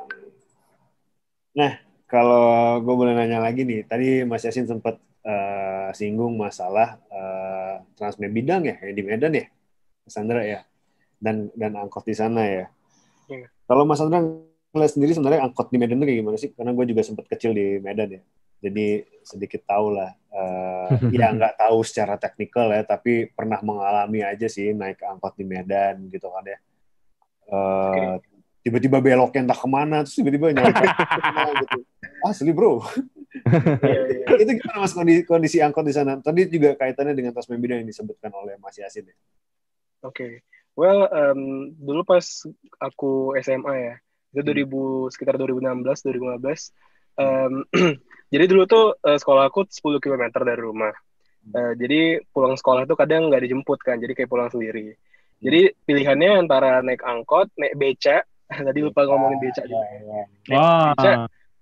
Nah, kalau gue boleh nanya lagi nih, tadi Mas Yasin sempat eh, singgung masalah eh, Transmed Bidang ya, yang di Medan ya, Mas Andra ya, dan dan angkot di sana ya. Iya. Kalau Mas Andra ngeliat sendiri sebenarnya angkot di Medan itu kayak gimana sih? Karena gue juga sempat kecil di Medan ya, jadi sedikit tahu lah. Eh, ya nggak tahu secara teknikal ya, tapi pernah mengalami aja sih naik angkot di Medan gitu kan ya. Eh, tiba-tiba beloknya entah ke mana, terus tiba-tiba nyampe gitu. Asli bro. Iya, iya. itu gimana mas kondisi, kondisi angkot di sana? Tadi juga kaitannya dengan Tasman Bidang yang disebutkan oleh Mas Yasin ya. Oke. Well, um, dulu pas aku SMA ya, itu 2000 sekitar 2016, 2015. Um, jadi dulu tuh eh, sekolah aku 10 km dari rumah. Eh, jadi pulang sekolah tuh kadang nggak dijemput kan, jadi kayak pulang sendiri. Jadi pilihannya antara naik angkot, naik beca, tadi lupa ngomongin beca juga. Naik Wah. beca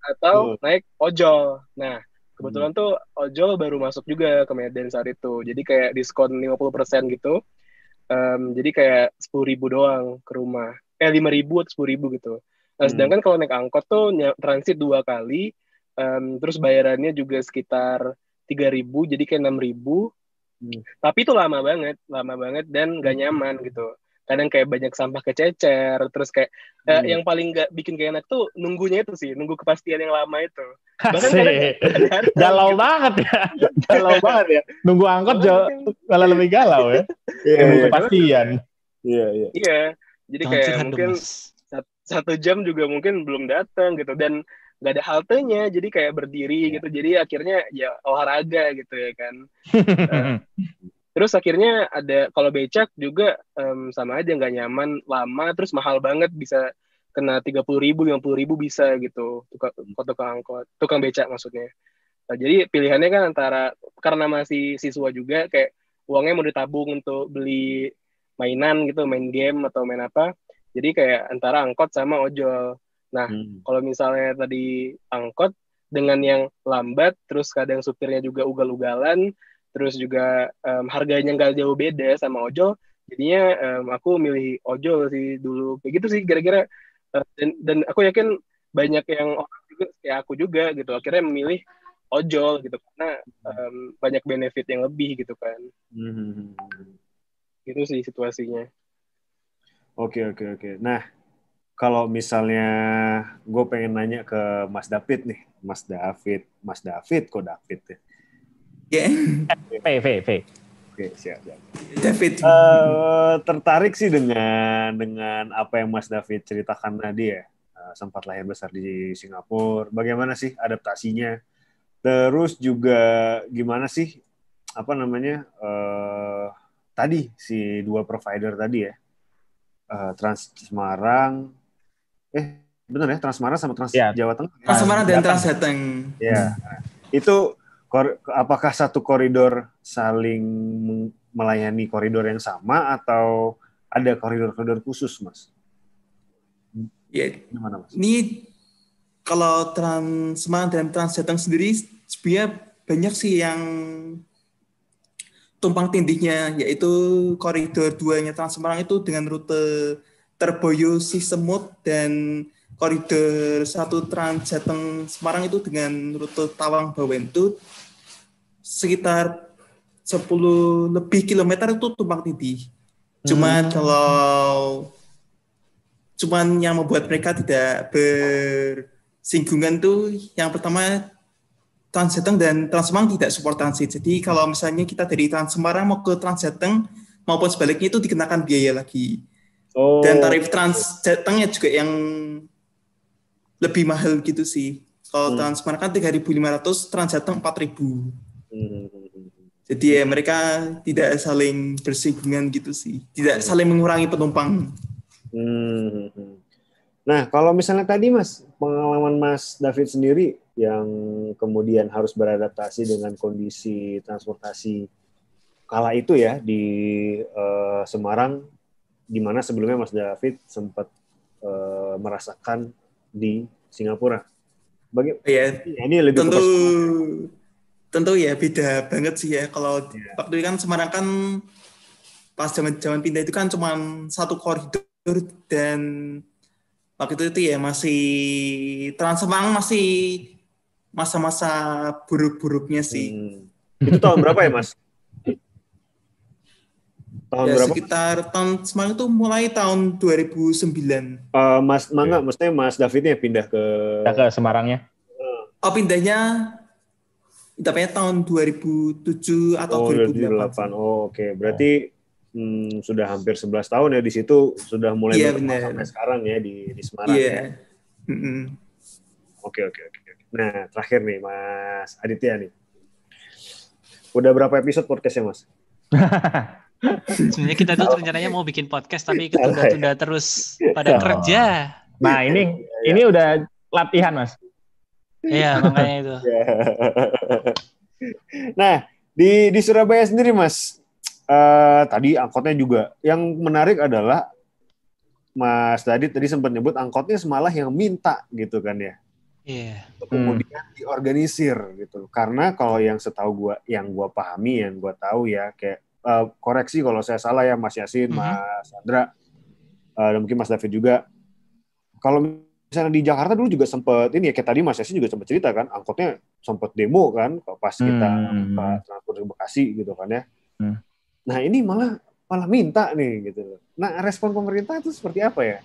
atau Betul. naik ojol. Nah, kebetulan tuh ojol baru masuk juga ke Medan saat itu. Jadi kayak diskon 50% gitu. Em, jadi kayak 10.000 ribu doang ke rumah. Eh, 5.000 ribu atau 10.000 ribu gitu. Nah, Hmm. sedangkan kalau naik angkot tuh transit dua kali, em, terus bayarannya juga sekitar 3.000 ribu, jadi kayak 6.000 ribu. Hmm. Tapi itu lama banget, lama banget dan gak nyaman gitu. Kadang kayak banyak sampah kececer, terus kayak eh, Hmm. yang paling gak bikin gak enak tuh nunggunya itu sih, nunggu kepastian yang lama itu. Bahkan kadang Galau banget ya. Galau banget ya. Nunggu angkot jauh, malah lebih galau ya. Iya, Nunggu iya. kepastian. Iya, iya. Iya, jadi kayak mungkin Mas. sat- satu jam juga mungkin belum datang gitu dan nggak ada haltenya jadi kayak berdiri gitu jadi akhirnya ya olahraga gitu ya kan terus akhirnya ada kalau becak juga em, sama aja nggak nyaman lama terus mahal banget bisa kena tiga puluh ribu lima puluh ribu bisa gitu tukang tukang angkot tukang becak maksudnya. Nah, jadi pilihannya kan antara karena masih siswa juga kayak uangnya mau ditabung untuk beli mainan gitu main game atau main apa jadi kayak antara angkot sama ojol. Hmm. kalau misalnya tadi angkot dengan yang lambat terus kadang supirnya juga ugal-ugalan terus juga em, harganya nggak jauh beda sama ojol. Jadinya em, aku milih ojol sih dulu. Kayak gitu sih kira-kira. Eh, dan, dan aku yakin banyak yang orang juga kayak aku juga gitu akhirnya memilih ojol gitu. Karena em, banyak benefit yang lebih gitu kan. Hmm. itu sih situasinya. Oke, oke, oke. Nah, kalau misalnya gue pengen nanya ke Mas David nih, Mas David, Mas David kok David ya? V, V, V. Oke, siap, siap. David. Eh, tertarik sih dengan dengan apa yang Mas David ceritakan tadi ya. Eh, sempat lahir besar di Singapura. Bagaimana sih adaptasinya? Terus juga gimana sih apa namanya eh tadi si dua provider tadi ya Eh, Trans Semarang, eh benar ya Trans Semarang sama Trans Ya. Jawa Tengah. Trans Semarang dan. Trans Jateng. Ya, itu kor- apakah satu koridor saling melayani koridor yang sama atau ada koridor-koridor khusus, Mas? Ya, Gimana, Mas? ini kalau Trans Semarang dan Trans sendiri sebenarnya banyak sih yang tumpang tindihnya yaitu koridor 2-nya Trans Semarang itu dengan rute Terboyo Sisemut dan koridor satu Trans Jateng Semarang itu dengan rute Tawang Bawentu sekitar 10 lebih kilometer itu tumpang tindih. Cuman kalau cuman yang membuat mereka tidak bersinggungan tuh yang pertama Trans Jateng dan Trans Semarang tidak support transit. Jadi kalau misalnya kita dari Trans Semarang mau ke Trans Jateng maupun sebaliknya itu dikenakan biaya lagi. Oh, Dan tarif Trans Jatengnya juga yang lebih mahal gitu sih. Kalau Hmm. Trans Semarang kan 3.500, Trans Jateng 4.000. Hmm. Jadi ya mereka tidak saling bersinggungan gitu sih. Tidak saling mengurangi penumpang. Hmm. Nah, kalau misalnya tadi Mas, pengalaman Mas David sendiri yang kemudian harus beradaptasi dengan kondisi transportasi kala itu ya di eh, Semarang, di mana sebelumnya Mas David sempat eh, merasakan di Singapura. Bagi, Ya, ini lebih tentu tentu ya beda banget sih ya kalau Iya. waktu itu kan Semarang kan pas zaman zaman pindah itu kan cuma satu koridor dan waktu itu, itu ya masih Trans Semarang masih masa-masa buruk-buruknya sih. Hmm. Itu tahun berapa ya Mas? Tahun ya berapa? sekitar tahun Semarang itu mulai tahun 2009. Eh, Mas Mangga, maksudnya Mas Davidnya pindah ke Ya, ke Semarangnya. Oh pindahnya Dapatnya tahun 2007 atau oh, 2008. 2008. Oh, oke. Berarti hmm, sudah hampir 11 tahun ya di situ sudah mulai Iya, berkembang benar. sampai sekarang ya di di Semarang Iya. ya. Oke, oke, oke. oke. Nah, terakhir nih Mas Aditya nih. Udah berapa episode podcastnya Mas? Sebenarnya kita tuh rencananya mau bikin podcast tapi ketunda-tunda terus pada Oh. kerja. Nah ini ini udah latihan mas. Iya, makanya itu. nah, di di Surabaya sendiri Mas, eh, tadi angkotnya juga. Yang menarik adalah Mas Dadit tadi sempat nyebut angkotnya semalah yang minta gitu kan ya. Iya. kemudian diorganisir gitu. Karena kalau yang setahu gua, yang gua pahami, yang gua tahu ya, kayak eh, koreksi kalau saya salah ya Mas Yasin, Mhm. Mas Andra, eh, dan mungkin Mas David juga. Kalau misalnya di Jakarta dulu juga sempat ini ya kayak tadi Mas Yasin juga sempat cerita kan, angkotnya sempat demo kan, pas kita Hmm. ke Bekasi gitu kan ya. Hmm. Nah ini malah malah minta nih gitu. Nah respon pemerintah itu seperti apa ya?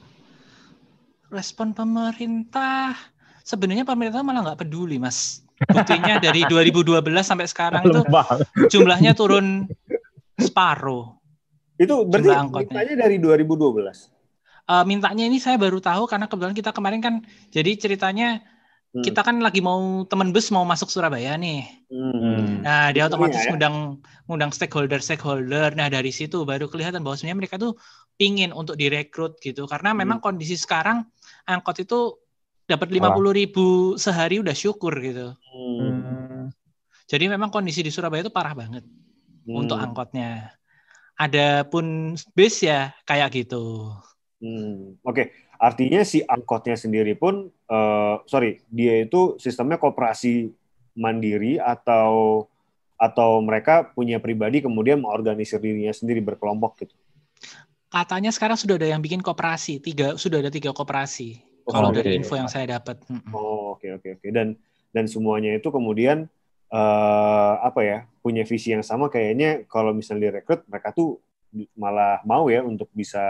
Respon pemerintah sebenarnya pemerintah malah nggak peduli, Mas. Buktinya dari 2012 sampai sekarang tuh Lembah. jumlahnya turun separuh. Itu berarti mintanya dari 2012. Eh, mintanya ini saya baru tahu karena kebetulan kita kemarin kan jadi ceritanya Hmm. kita kan lagi mau temen bus mau masuk Surabaya nih. Hmm. Nah, dia Itu otomatis ya. ngundang ngundang stakeholder-stakeholder. Nah, dari situ baru kelihatan bahwa sebenarnya mereka tuh pingin untuk direkrut gitu. Karena Hmm. memang kondisi sekarang angkot itu dapat 50.000 ribu sehari udah syukur gitu. Hmm. Jadi memang kondisi di Surabaya itu parah banget Hmm. untuk angkotnya. Adapun bis ya kayak gitu. Hmm, Oke, artinya si angkotnya sendiri pun, eh, sorry, dia itu sistemnya koperasi mandiri atau atau mereka punya pribadi kemudian mengorganisir dirinya sendiri berkelompok gitu. Katanya sekarang sudah ada yang bikin koperasi, tiga sudah ada tiga koperasi. Oh, Kalau oke. dari info yang saya dapat. Oh, oke oke oke. Dan dan semuanya itu kemudian eh, apa ya punya visi yang sama kayaknya kalau misalnya direkrut mereka tuh malah mau ya untuk bisa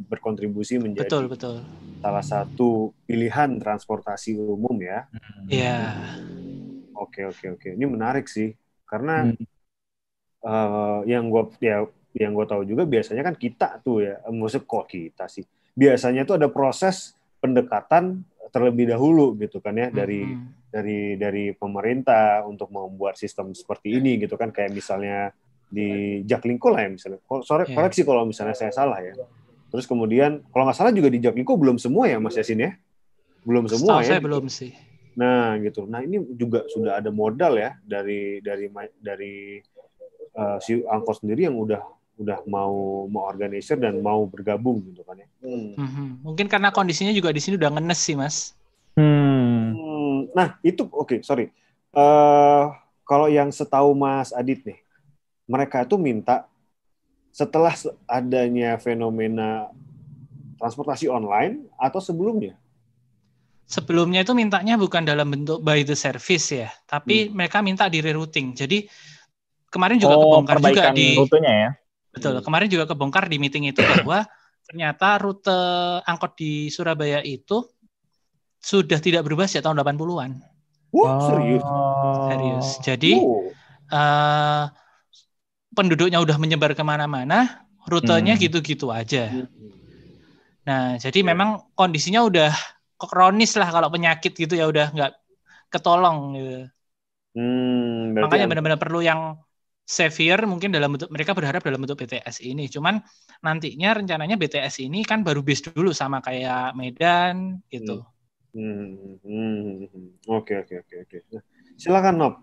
berkontribusi menjadi Betul betul. salah satu pilihan transportasi umum ya. Iya. Oke oke oke. Ini menarik sih karena Hmm. eh, yang gue ya yang gue tahu juga biasanya kan kita tuh ya, maksudnya kok kita sih. Biasanya tuh ada proses pendekatan terlebih dahulu gitu kan ya dari Mm-mm. dari dari pemerintah untuk membuat sistem seperti ini gitu kan kayak misalnya di Jaklingko lah ya misalnya. Kok- Sorry, Iya. koreksi kalau misalnya saya salah ya. Terus kemudian kalau nggak salah juga di Jaklingko belum semua ya Mas Yasin ya. Belum semua Setahu ya. saya belum sih. Nah, gitu. Nah, ini juga sudah ada modal ya dari dari dari eh, si angkot sendiri yang udah udah mau mau organisir dan mau bergabung gitu kan ya. Hmm. Mhm. Mungkin karena kondisinya juga di sini udah ngenes sih mas. Hmm. Hmm, Nah, itu oke, sorry. Eh kalau yang setahu Mas Adit nih, mereka itu minta setelah se- adanya fenomena transportasi online atau sebelumnya? Sebelumnya itu mintanya bukan dalam bentuk by the service ya, tapi mereka minta di rerouting. Jadi kemarin juga Oh, kebongkar juga di rutenya ya. betul. Kemarin juga kebongkar di meeting itu bahwa ternyata rute angkot di Surabaya itu sudah tidak berubah sejak tahun 80-an. Wah, serius. Oh. Serius. Jadi Oh. eh, penduduknya udah menyebar ke mana-mana, rutenya Hmm. gitu-gitu aja. Hmm. Nah, jadi Ya. memang kondisinya udah kronis lah kalau penyakit gitu ya udah nggak ketolong gitu. Hmm, Makanya yang- benar-benar perlu yang severe mungkin dalam bentuk mereka berharap dalam bentuk BTS ini. Cuman nantinya rencananya BTS ini kan baru bis dulu sama kayak Medan gitu. Hmm, hmm. Oke oke oke oke. Silakan Nob.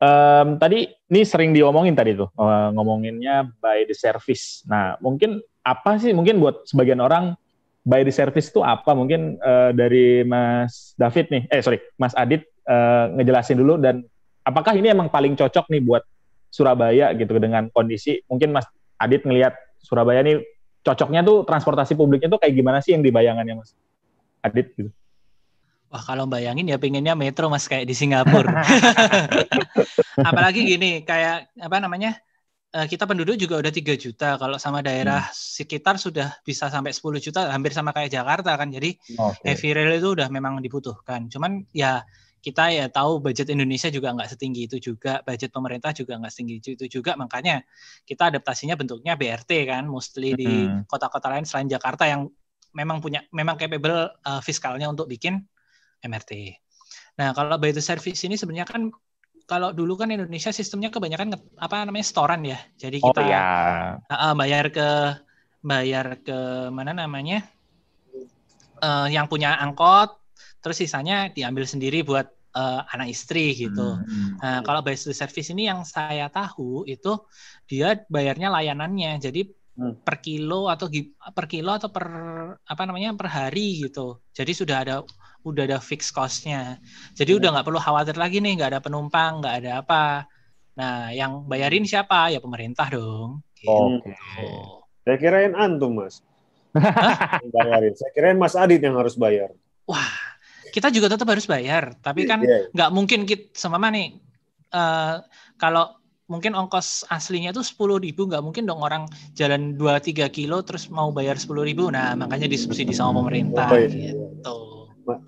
Em, tadi ini sering diomongin tadi tuh eh, ngomonginnya by the service. Nah mungkin apa sih mungkin buat sebagian orang by the service itu apa? Mungkin eh, dari Mas David nih, eh sorry Mas Adit eh, ngejelasin dulu dan apakah ini emang paling cocok nih buat Surabaya gitu dengan kondisi mungkin Mas Adit ngelihat Surabaya nih cocoknya tuh transportasi publiknya tuh kayak gimana sih yang dibayangannya Mas Adit gitu? Wah kalau bayangin ya pengennya metro mas kayak di Singapura. Apalagi gini kayak apa namanya eh, kita penduduk juga udah 3 juta. Kalau sama daerah sekitar sudah bisa sampai 10 juta, hampir sama kayak Jakarta kan. Jadi Oke. heavy rail itu udah memang dibutuhkan. Cuman ya kita ya tahu budget Indonesia juga nggak setinggi itu juga, budget pemerintah juga nggak setinggi itu juga, makanya kita adaptasinya bentuknya BRT kan, mostly di Mm. kota-kota lain selain Jakarta yang memang punya memang capable uh, fiskalnya untuk bikin MRT. Nah kalau by the service ini sebenarnya kan kalau dulu kan Indonesia sistemnya kebanyakan apa namanya storan ya, jadi Oh kita ya. Ah, bayar ke bayar ke mana namanya Eh, yang punya angkot terus sisanya diambil sendiri buat eh, anak istri gitu Hmm. nah kalau by the service ini yang saya tahu itu dia bayarnya layanannya jadi Hmm. per kilo atau per kilo atau per apa namanya per hari gitu jadi sudah ada udah ada fix cost-nya jadi udah nggak perlu khawatir lagi nih nggak ada penumpang nggak ada apa nah yang bayarin siapa ya pemerintah dong gitu. Oke. Saya kirain antum, Mas. Bayarin. Saya kirain Mas Adit yang harus bayar. Wah, kita juga tetap harus bayar, tapi kan Iya. nggak mungkin kita sama nih eh, kalau mungkin ongkos aslinya tuh sepuluh ribu nggak mungkin dong orang jalan 2-3 kilo terus mau bayar sepuluh ribu nah makanya disubsidi sama pemerintah Oh, iya. gitu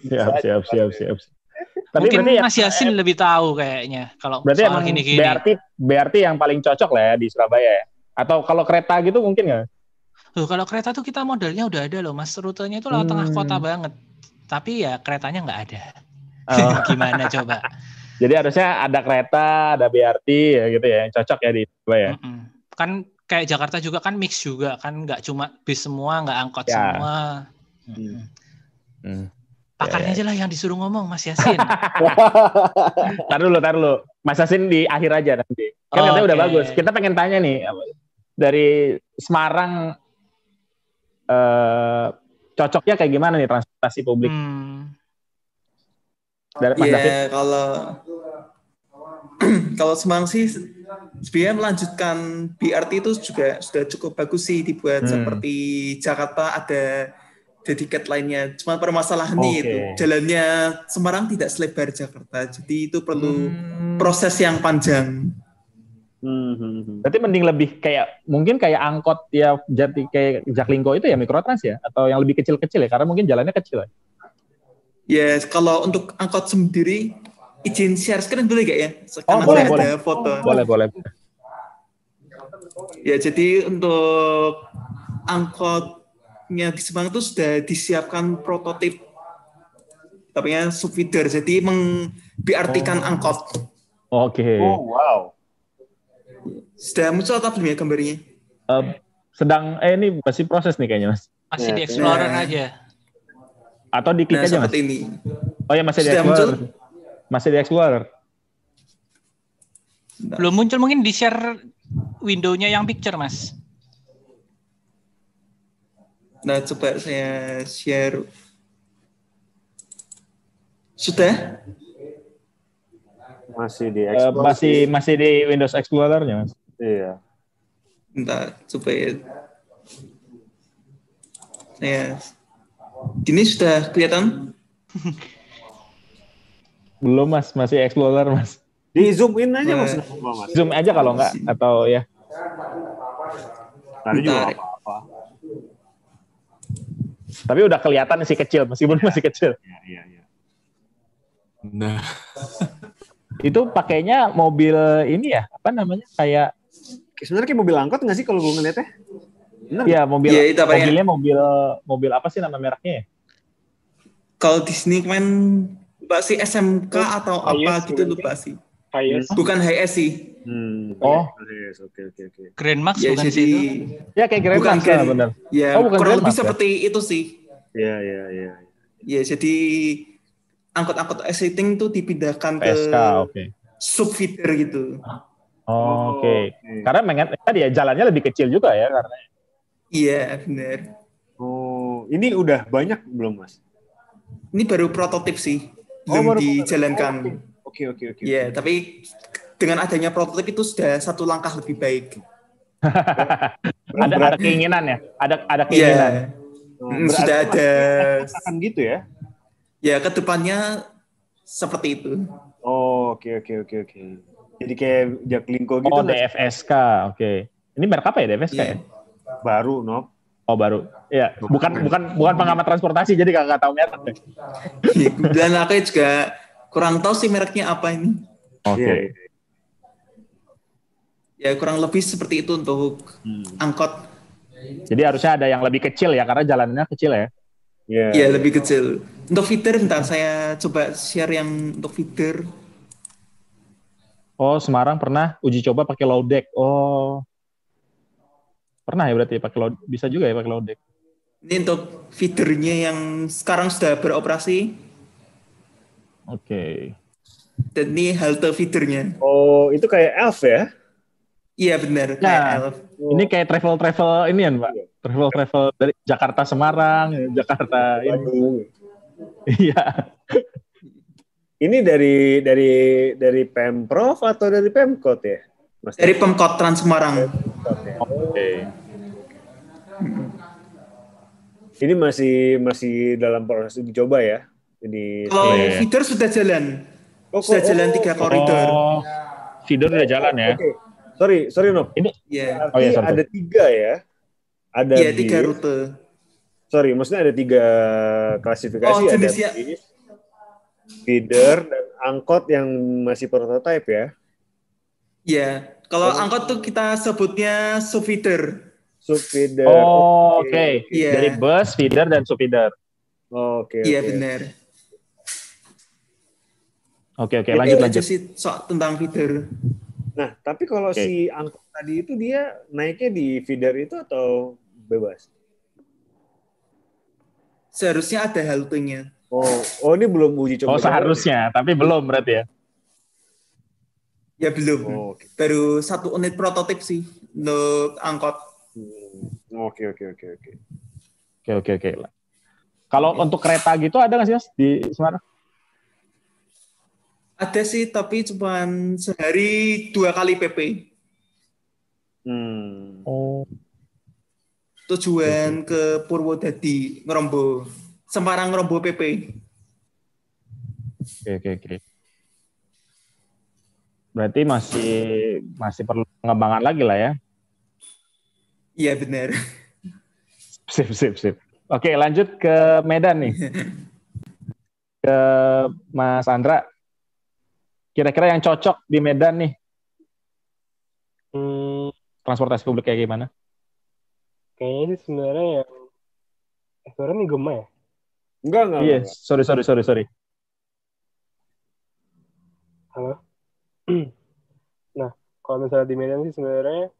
Siap, siap, siap, siap. Tapi mungkin berarti ya- Mas Yasin lebih tahu kayaknya kalau Berarti soal emang gini-gini BRT BRT yang paling cocok lah ya di Surabaya ya. Atau kalau kereta gitu mungkin nggak? Loh, kalau kereta tuh kita modalnya udah ada loh mas rutenya itu lewat tengah Hmm. kota banget tapi ya keretanya nggak ada Oh, gimana coba jadi harusnya ada kereta, ada BRT ya gitu ya, yang cocok ya di Surabaya. Mm-mm. Kan kayak Jakarta juga kan mix juga kan nggak cuma bis semua, nggak angkot Ya. semua. Mm-mm. Hmm. Pakarnya aja lah yang disuruh ngomong Mas Yasin. Tar dulu, tar dulu. Mas Asin di akhir aja nanti. Kan katanya udah Oke. bagus. Kita pengen tanya nih dari Semarang eh cocoknya kayak gimana nih transportasi publik? Hmm. Dari Mas David? Ya kalau kalau Semarang sih sebenarnya melanjutkan BRT itu juga sudah cukup bagus sih dibuat Hmm. seperti Jakarta ada dedikat lainnya. Cuma permasalahannya Oke. itu jalannya Semarang tidak selebar Jakarta. Jadi itu perlu Hmm. proses yang panjang. Hmm. Berarti mending lebih kayak mungkin kayak angkot ya jati kayak Jaklingko itu ya mikrotrans ya atau yang lebih kecil-kecil ya karena mungkin jalannya kecil ya. Ya kalau untuk angkot sendiri izin share screen boleh gak ya? Karena boleh, saya boleh. ada foto. Boleh, boleh. Ya jadi untuk angkotnya di Semarang itu sudah disiapkan prototip tapi ya subfeeder jadi meng BRT-kan angkot. Oke. Oh, wow. Sudah muncul atau belum ya gambarnya? Eh, sedang eh ini masih proses nih kayaknya Mas. Masih Ya, di Explorer ya. aja. Atau diklik Nah, aja Mas. ini. Oh ya masih di Explorer. muncul? Masih di Explorer. Belum muncul mungkin di share window-nya yang picture Mas. Nah, coba saya share. Sudah? Masih di explore masih sih. masih di Windows Explorer-nya Mas. Iya. Bentar, coba ya. Saya ini sudah kelihatan? Belum Mas, masih Explorer Mas. Di zoom in aja Nah. Mas. apa-apa, Mas. Zoom aja kalau enggak atau ya. Tadi juga apa-apa. Tapi udah kelihatan sih kecil meskipun masih kecil. Iya, iya, iya. Nah, Itu pakainya mobil ini ya, apa namanya? Kayak Sebenarnya kayak mobil angkot nggak sih kalau gue ngeliatnya? Bener nggak? ya mobil Iya, itu apa ya? mobilnya mobil mobil apa sih nama mereknya ya? Kalau di sini kan lupa sih SMK atau apa Hiace gitu lupa sih. Hiace. Bukan HS sih. Hmm. Oh. Yes, oke oke oke. Grand Max Ya bukan jadi sih itu? Ya kayak Grand Bukan Max lah Grand- bener. ya Oh, bukan kurang lebih ya? seperti itu sih. Iya iya iya. Ya jadi angkot-angkot existing tuh dipindahkan ke PSK, oke. subfeeder gitu. Oh, Oke. Karena mengen tadi ya jalannya lebih kecil juga ya karena Iya benar. Oh, ini udah banyak belum Mas? Ini baru prototip sih, Oh, belum baru- dijalankan. Oke oke oke. Iya, tapi dengan adanya prototip itu sudah satu langkah lebih baik. ada ada keinginan ya, ada ada Iya, keinginan. Mm, sudah ada. Akan gitu ya? Ya ke depannya seperti itu. Oh, oke oke oke oke. Jadi kayak Jaklingko gitu Oh? DFSK. Oke. Ini merek apa ya DFSK Iya. ya? baru, Nop. Oh, baru. Iya, bukan bukan bukan pengamat transportasi jadi nggak tahu merek. deh. Dan aku juga kurang tahu sih mereknya apa ini. Oke. Iya. Ya kurang lebih seperti itu untuk Hmm. angkot. Jadi harusnya ada yang lebih kecil ya karena jalannya kecil ya. Iya. Ya lebih kecil. Untuk feeder, bentar saya coba share yang untuk feeder. Oh, Semarang pernah uji coba pakai low deck. Oh. Pernah ya berarti pakai low bisa juga ya pakai low deck. Ini untuk feedernya yang sekarang sudah beroperasi. Oke. Dan ini halte feedernya. Oh, itu kayak elf ya? Iya benar. Ya. kayak Elf. Ini kayak travel-travel ini ya, Pak. Travel-travel dari Jakarta Semarang, Jakarta ini. Waduh. Iya. Ini dari dari dari Pemprov atau dari Pemkot ya? Mas Dari Pemkot Trans Semarang. Ya. Oke. Ini masih masih dalam proses dicoba ya. Jadi Kalau Iya. feeder sudah jalan. Oh, Sudah kok- jalan oh, tiga koridor. Oh, feeder udah jalan ya. Oke. Sorry, sorry. Iya. Berarti Oh, iya, sorry. ada tiga ya. Ada Iya tiga bis. rute. Sorry, maksudnya ada tiga klasifikasi. Oh, ada bis, feeder, dan angkot yang masih prototype ya. Iya. Kalau Oh. angkot tuh kita sebutnya subfeeder. Sub feeder. Oh, oke. Iya. Dari bus, feeder dan subfeeder. Oke. Iya oke. benar. Oke, oke, lanjut lanjut. sih soal tentang feeder. Nah, tapi kalau Oke. si angkot tadi itu dia naiknya di feeder itu atau bebas? Seharusnya ada haltenya. Oh, oh ini belum uji coba. Oh, seharusnya, tapi belum berarti ya. Ya belum. Oh, Oke, Baru satu unit prototip sih untuk angkot. Hmm, oke, oke, oke, oke. Oke, oke, oke. Kalau untuk kereta gitu ada nggak sih, Mas, di Semarang? Ada sih, tapi cuma sehari dua kali PP. Hmm. Oh. Tujuan ke Purwodadi, ngerombo. Semarang ngerombo PP. Oke, oke, oke. Berarti masih masih perlu pengembangan lagi lah ya. Iya benar. Sip, sip, sip. Oke, lanjut ke Medan nih. Ke Mas Andra. Kira-kira yang cocok di Medan nih, Hmm, transportasi publik kayak gimana? kayaknya sih sebenarnya yang eh, suara nih gema ya. Enggak, enggak. Iya, enggak. sorry, sorry, sorry, sorry. Halo. nah, kalau misalnya di Medan sih sebenarnya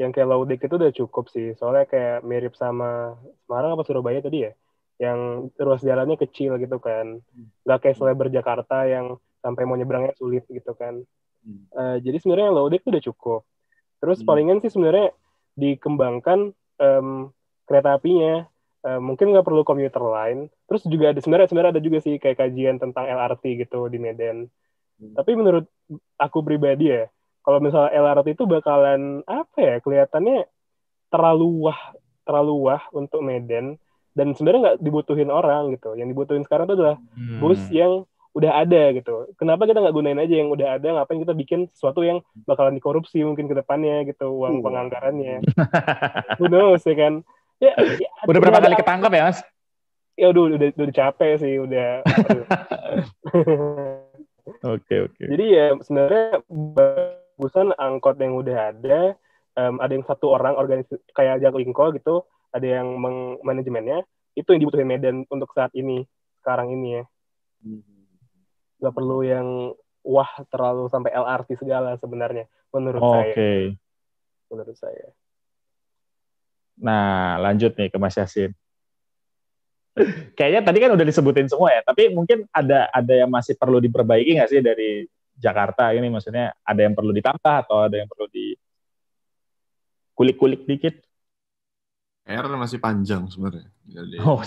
yang kayak Laudik itu udah cukup sih. Soalnya kayak mirip sama Semarang apa Surabaya tadi ya. Yang ruas jalannya kecil gitu kan. Nggak kayak selebar Jakarta yang sampai mau nyebrangnya sulit gitu kan. Hmm. Eh, jadi sebenarnya yang Laudik itu udah cukup. Terus Hmm. palingan sih sebenarnya dikembangkan em, kereta apinya. Eh, mungkin nggak perlu komuter lain. Terus juga ada sebenarnya sebenarnya ada juga sih kayak kajian tentang LRT gitu di Medan. Hmm. Tapi menurut aku pribadi ya, kalau misalnya LRT itu bakalan apa ya kelihatannya terlalu wah terlalu wah untuk Medan dan sebenarnya nggak dibutuhin orang gitu. Yang dibutuhin sekarang itu adalah Hmm. bus yang udah ada gitu. Kenapa kita nggak gunain aja yang udah ada? Ngapain kita bikin sesuatu yang bakalan dikorupsi mungkin ke depannya gitu uang Hmm. penganggarannya. Who knows ya kan? Ya, ya, Udah berapa kali ketangkap ya, Mas? Ya udah udah udah capek sih udah. Oke, oke. Jadi ya sebenarnya bagusan angkot yang udah ada, em, ada yang satu orang organisasi kayak Jaklingko gitu, ada yang meng- manajemennya, itu yang dibutuhin Medan untuk saat ini, sekarang ini ya. Gak perlu yang wah terlalu sampai LRT segala sebenarnya, menurut Oke. saya. Menurut saya. Nah, lanjut nih ke Mas Yasin. Kayaknya tadi kan udah disebutin semua ya, tapi mungkin ada ada yang masih perlu diperbaiki nggak sih dari Jakarta ini? Maksudnya ada yang perlu ditambah atau ada yang perlu di kulik-kulik dikit? PR masih panjang sebenarnya. Jadi Oh,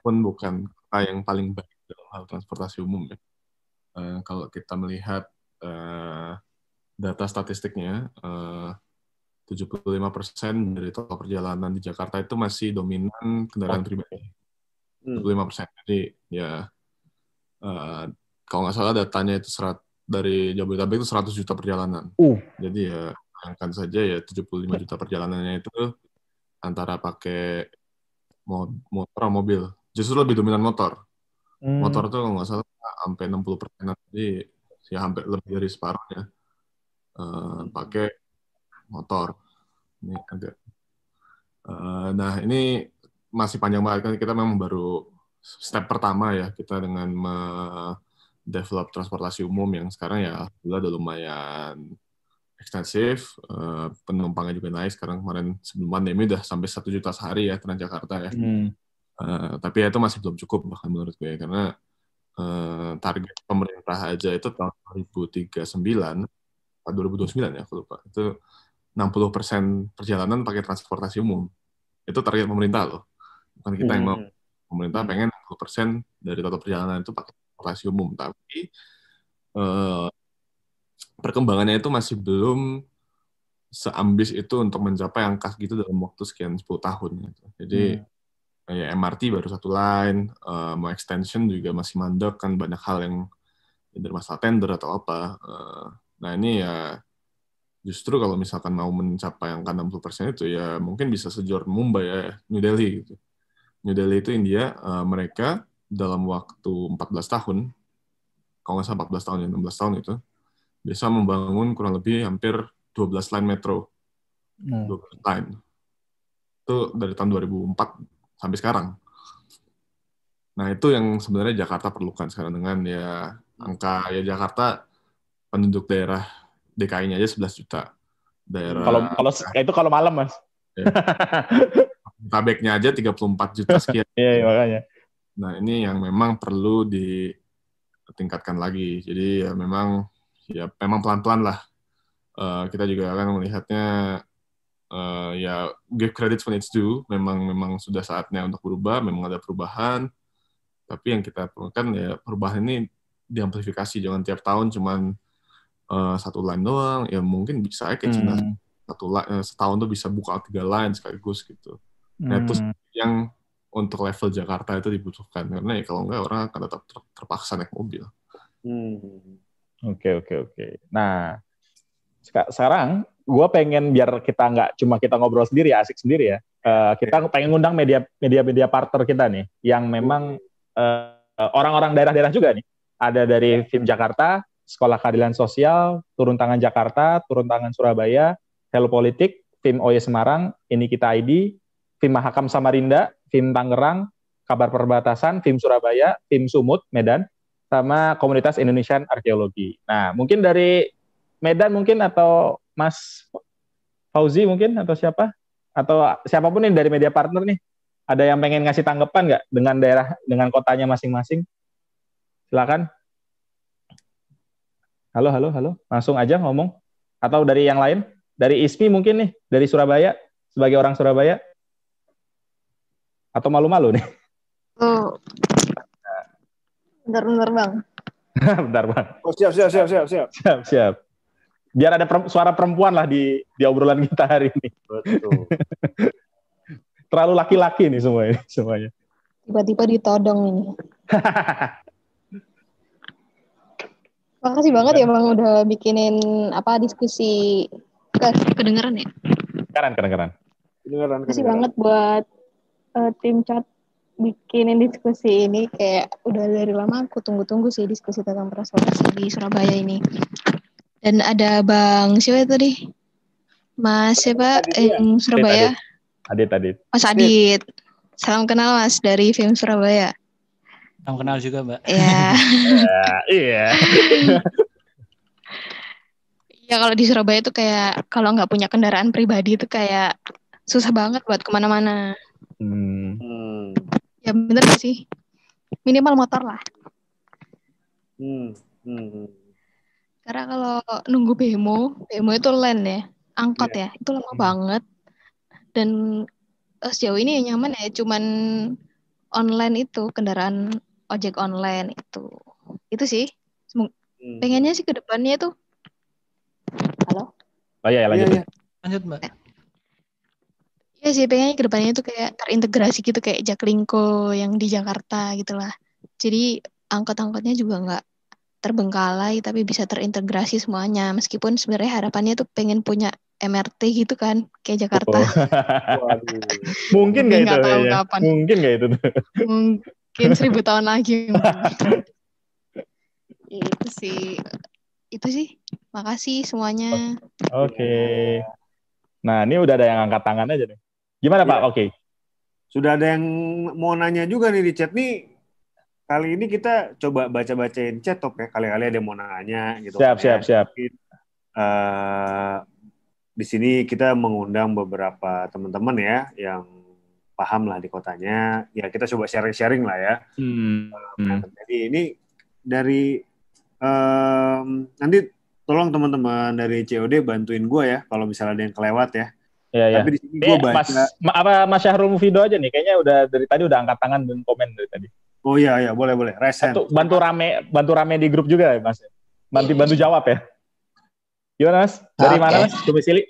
pun bukan kota yang paling baik dalam hal transportasi umum ya. Eh, kalau kita melihat eh, data statistiknya, eh, 75% dari total perjalanan di Jakarta itu masih dominan kendaraan pribadi. Hmm. 75%. Jadi ya eh, kalau nggak salah datanya itu serat dari Jabodetabek itu 100 juta perjalanan. Uh. Jadi ya bayangkan saja ya 75 juta perjalanannya itu antara pakai mo- motor atau mobil. Justru lebih dominan motor. Hmm. Motor tuh kalau nggak salah sampai 60 persen. Jadi ya hampir lebih dari separuhnya eh, pakai motor. Ini agak. eh, nah ini masih panjang banget kan kita memang baru step pertama ya kita dengan develop transportasi umum yang sekarang ya alhamdulillah udah lumayan ekstensif, eh, penumpangnya juga naik sekarang kemarin sebelum pandemi udah sampai satu juta sehari ya Transjakarta ya. Hmm. Eh, tapi ya itu masih belum cukup bahkan menurut gue karena eh, target pemerintah aja itu tahun 2039 atau 2029 ya aku lupa. Itu 60 persen perjalanan pakai transportasi umum. Itu target pemerintah loh. Bukan kita yang mau. Hmm. pemerintah pengen 60 persen dari total perjalanan itu pakai transportasi umum tapi eh, perkembangannya itu masih belum seambis itu untuk mencapai angka gitu dalam waktu sekian 10 tahun gitu. jadi kayak MRT baru satu line, eh, mau extension juga masih mandek kan banyak hal yang dari masalah tender atau apa. Eh, nah ini ya justru kalau misalkan mau mencapai angka 60% itu ya mungkin bisa sejor Mumbai ya, New Delhi gitu. New Delhi itu India, eh, mereka dalam waktu 14 tahun, kalau nggak salah 14 tahun ya, 16 tahun itu, bisa membangun kurang lebih hampir 12 line metro. Hmm. 12 line. Itu dari tahun 2004 sampai sekarang. Nah, itu yang sebenarnya Jakarta perlukan sekarang dengan ya angka ya Jakarta penduduk daerah DKI-nya aja 11 juta. Daerah Kalau kalau itu kalau malam mas. Tabeknya aja 34 juta sekian. Iya iya, makanya. Nah, ini yang memang perlu ditingkatkan lagi. Jadi ya memang ya memang pelan-pelan lah. Eh, kita juga akan melihatnya eh, ya give credit when it's due. Memang memang sudah saatnya untuk berubah. Memang ada perubahan. Tapi yang kita perlukan ya perubahan ini diamplifikasi. Jangan tiap tahun cuman eh, satu line doang. Ya mungkin bisa aja kayak Cina Hmm. satu li- eh, setahun tuh bisa buka tiga line sekaligus gitu. Nah, itu Hmm. yang untuk level Jakarta itu dibutuhkan karena ya kalau enggak orang akan tetap ter- terpaksa naik mobil. Hmm. Oke oke oke. Nah seka- sekarang gue pengen biar kita nggak cuma kita ngobrol sendiri ya asik sendiri ya. Eh, kita pengen ngundang media media media partner kita nih yang memang eh, orang-orang daerah-daerah juga nih. Ada dari FIM Jakarta, Sekolah Keadilan Sosial, Turun Tangan Jakarta, Turun Tangan Surabaya, Hello Politik, FIM OY Semarang, Ini Kita ID, FIM Mahakam Samarinda, FIM Tangerang, Kabar Perbatasan, FIM Surabaya, FIM Sumut, Medan, sama komunitas Indonesian Arkeologi. Nah, mungkin dari Medan mungkin atau Mas Fauzi mungkin atau siapa? Atau siapa pun nih dari media partner nih. Ada yang pengen ngasih tanggapan nggak dengan daerah dengan kotanya masing-masing? Silakan. Halo, halo, halo. Langsung aja ngomong. Atau dari yang lain? Dari ISMI mungkin nih, dari Surabaya sebagai orang Surabaya. Atau malu-malu nih? Oh. Bentar-bentar bang. Bentar, Bang. Oh, siap, siap, siap, siap, siap. Siap, siap. Biar ada perem- suara perempuan lah di di obrolan kita hari ini. Betul. Terlalu laki-laki nih semuanya, semuanya. Tiba-tiba ditodong ini. Makasih banget ya bang udah bikinin apa diskusi ke kedengeran ya. Keren, keren, keren. Kedengeran, Makasih kedengeran. banget buat eh, tim chat bikinin diskusi ini kayak udah dari lama aku tunggu-tunggu sih diskusi tentang transportasi di Surabaya ini. Dan ada Bang siapa itu nih? Mas siapa Adit, eh, ya? Surabaya? Adit, Adit. Mas Adit. Salam kenal Mas dari film Surabaya. Salam kenal juga, Mbak. Ya. Ya, iya. Ya kalau di Surabaya itu kayak kalau nggak punya kendaraan pribadi itu kayak susah banget buat ke mana-mana. Hmm. Hmm. Ya bener sih? Minimal motor lah. Hmm. Hmm. Karena kalau nunggu bemo, bemo itu land ya, angkot ya, itu lama banget. Dan eh, sejauh ini yang nyaman ya cuman online itu kendaraan ojek online itu. Itu sih. Hmm. Pengennya sih ke depannya tuh. Halo? Oh iya, ya, lanjut. Iya, iya. Lanjut, Mbak. Iya sih, pengennya ke depannya itu kayak terintegrasi gitu kayak Jaklingko yang di Jakarta gitu lah. Jadi angkot-angkotnya juga nggak terbengkalai tapi bisa terintegrasi semuanya. Meskipun sebenarnya harapannya tuh pengen punya MRT gitu kan kayak Jakarta. Oh. Waduh. Mungkin nggak itu? Tahu kayaknya? kapan. Mungkin nggak itu? Mungkin seribu tahun lagi. itu sih. Itu sih. Makasih semuanya. Oke. Nah, ini udah ada yang angkat tangan aja nih. Gimana Pak? Iya. Oke. Sudah ada yang mau nanya juga nih di chat nih. Kali ini kita coba baca-bacain chat top ya. Kali-kali ada yang mau nanya gitu. Siap, kan siap, ya. siap. Eh, di sini kita mengundang beberapa teman-teman ya yang paham lah di kotanya. Ya kita coba sharing-sharing lah ya. Hmm. Nah, Jadi ini dari em, nanti tolong teman-teman dari COD bantuin gue ya kalau misalnya ada yang kelewat ya. Ya, ya. Tapi di sini Ini gue baca. Mas, ma- apa Mas Syahrul Mufido aja nih? Kayaknya udah dari tadi udah angkat tangan dan komen dari tadi. Oh iya iya boleh boleh. Resen. Bantu, bantu rame, bantu rame di grup juga ya Mas. Bantu bantu jawab ya. Gimana Mas? Dari Oke. mana Mas? Domisili?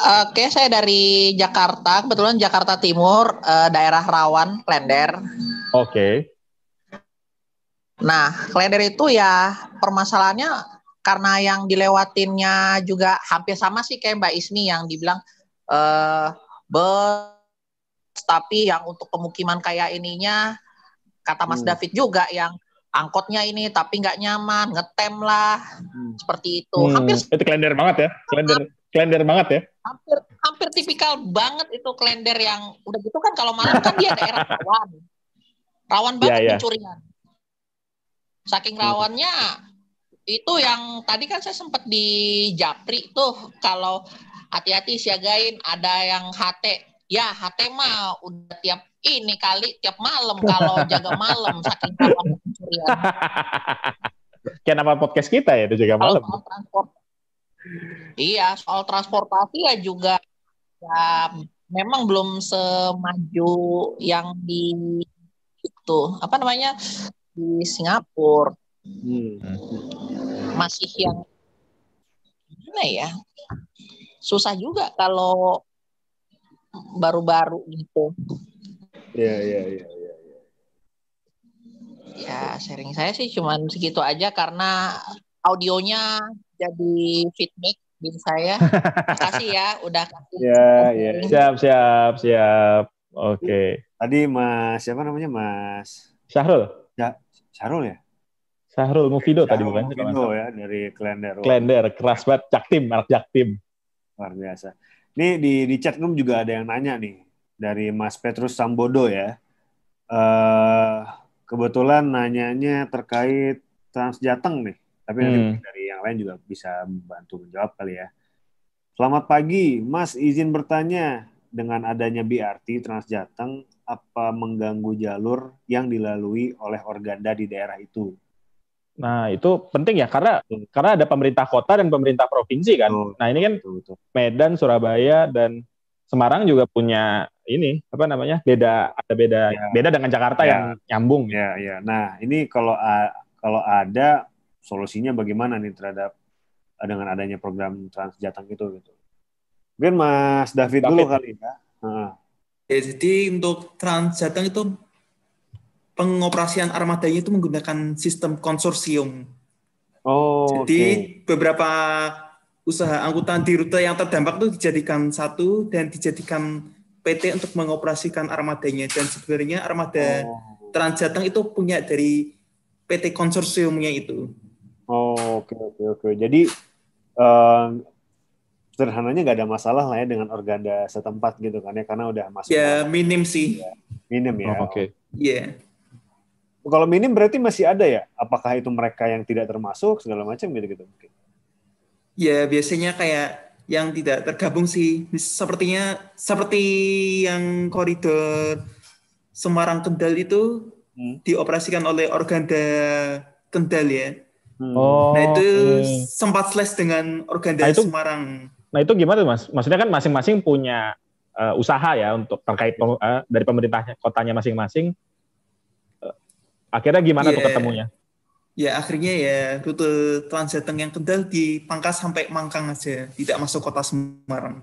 Oke, saya dari Jakarta, kebetulan Jakarta Timur, eh, daerah rawan, Klender. Oke. Nah, Klender itu ya permasalahannya karena yang dilewatinnya juga hampir sama sih kayak Mbak Ismi yang dibilang eh bus, tapi yang untuk pemukiman kayak ininya kata Mas Hmm. David juga yang angkotnya ini tapi nggak nyaman, ngetem lah, Hmm. seperti itu. Hmm, Hampir itu klender banget ya. Klender klender banget ya. hampir hampir tipikal banget itu klender yang udah gitu kan kalau malam kan dia daerah rawan rawan banget Iya, iya. pencurian saking rawannya itu yang tadi kan saya sempat di Japri tuh kalau hati-hati siagain ada yang HT ya HT mah udah tiap ini kali tiap malam kalau jaga malam saking rawan pencurian Kayak nama podcast kita ya, itu juga kalau malam. soal transport iya soal transportasi ya juga ya memang belum semaju yang di itu apa namanya di Singapura Hmm. masih yang gimana ya susah juga kalau baru-baru gitu Iya iya iya. iya. ya sharing saya sih cuman segitu aja karena audionya jadi feedback di saya makasih ya udah kasih Ya, ya. Siap, siap, siap. Oke. Tadi Mas siapa namanya Mas Syahrul. Syarul ya? Syahrul Mufido tadi Syarul bukan? Mufido ya dari Klender. Klender, keras banget, Jaktim, anak Jaktim. Luar biasa. Nih di di chat room juga ada yang nanya nih dari Mas Petrus Sambodo ya. Eh kebetulan nanyanya terkait Transjateng nih. Tapi Hmm. dari yang lain juga bisa bantu menjawab kali ya. Selamat pagi, Mas izin bertanya dengan adanya BRT Transjateng apa mengganggu jalur yang dilalui oleh organda di daerah itu? Nah, itu penting ya karena karena ada pemerintah kota dan pemerintah provinsi kan. Betul. Nah, ini kan Betul, betul. Medan, Surabaya dan Semarang juga punya ini apa namanya? beda ada beda Ya. beda dengan Jakarta Ya. yang nyambung. Ya, ya. Nah, ini kalau kalau ada solusinya bagaimana nih terhadap eh, dengan adanya program Transjateng itu gitu. Mungkin Mas David, dulu David. kali ya. Heeh. Ya, jadi untuk Transjateng itu pengoperasian armadanya itu menggunakan sistem konsorsium. Oh, Jadi oke. beberapa usaha angkutan di rute yang terdampak itu dijadikan satu dan dijadikan PT untuk mengoperasikan armadanya dan sebenarnya armada Oh. Transjateng itu punya dari PT konsorsiumnya itu. Oh, oke oke oke. Jadi em, sederhananya nggak ada masalah lah ya dengan organda setempat gitu kan ya karena udah masuk Ya minim sih. minim ya. Oh, Oke. Iya. Kalau minim berarti masih ada ya? Apakah itu mereka yang tidak termasuk segala macam gitu-gitu mungkin? Ya biasanya kayak yang tidak tergabung sih. Sepertinya seperti yang koridor Semarang Kendal itu Hmm. dioperasikan oleh Organda Kendal ya. Hmm. Oh. Nah itu oke. sempat slash dengan Organda Nah, itu- Semarang. Nah, itu gimana tuh, Mas? Maksudnya kan masing-masing punya eh, usaha ya untuk terkait eh, dari pemerintahnya kotanya masing-masing. Akhirnya gimana tuh Iya. ketemunya? Ya akhirnya ya rute Transjateng yang Kendal dipangkas sampai Mangkang aja, tidak masuk kota Semarang.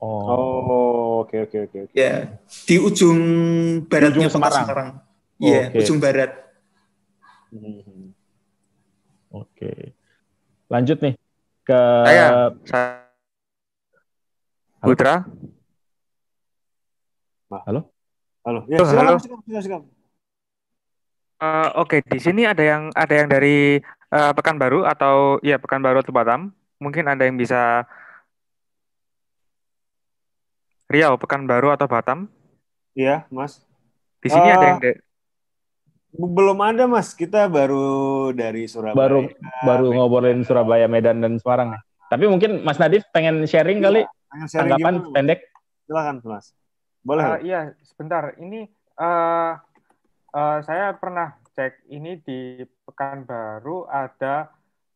Oh. Oh, oke oke oke. oke. Ya di ujung baratnya ujung kota Semarang. Semarang. Iya, Oke. ujung barat. Hmm. Oke. Lanjut nih ke Saya? Putra. Halo? Halo. Ya, Halo, silakan, halo. silakan, silakan, silakan. Eh, Oke, di sini ada yang ada yang dari eh, Pekanbaru atau ya Pekanbaru atau Batam. Mungkin ada yang bisa Riau, Pekanbaru atau Batam. Iya, Mas. Di sini ada Eh, yang de- Belum ada, Mas. Kita baru dari Surabaya. baru baru Medan. ngobrolin Surabaya, Medan dan Semarang. Tapi mungkin Mas Nadif pengen sharing kali Pengen sharing tanggapan gimana, pendek. Silakan, Mas. Boleh. Eh, Mas? iya, sebentar. Ini eh eh, saya pernah cek ini di Pekanbaru ada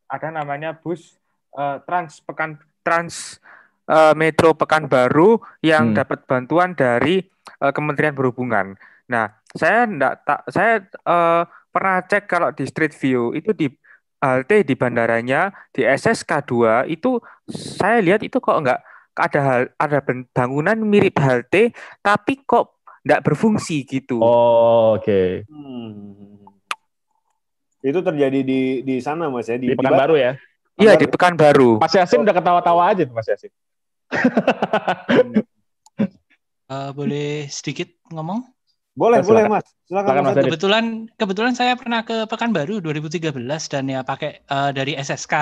ada namanya bus eh, Trans Pekan Trans eh, Metro Pekanbaru yang Hmm. dapat bantuan dari eh, Kementerian Perhubungan. Nah, saya enggak tak saya eh, pernah cek kalau di Street View itu di halte di bandaranya di SSK 2 itu saya lihat itu kok enggak ada hal- ada bangunan mirip halte tapi kok enggak berfungsi gitu. Oh, oke. Hmm. Itu terjadi di di sana, Mas ya. Di Pekanbaru ya. Iya, di Pekanbaru. Mas Yasin udah ketawa-tawa aja tuh Mas Yasin. Eh, boleh sedikit ngomong? Boleh, boleh, Mas. Silakan, Silakan, Mas. Adit. Kebetulan kebetulan saya pernah ke Pekanbaru 2013 dan ya pakai eh, dari SSK.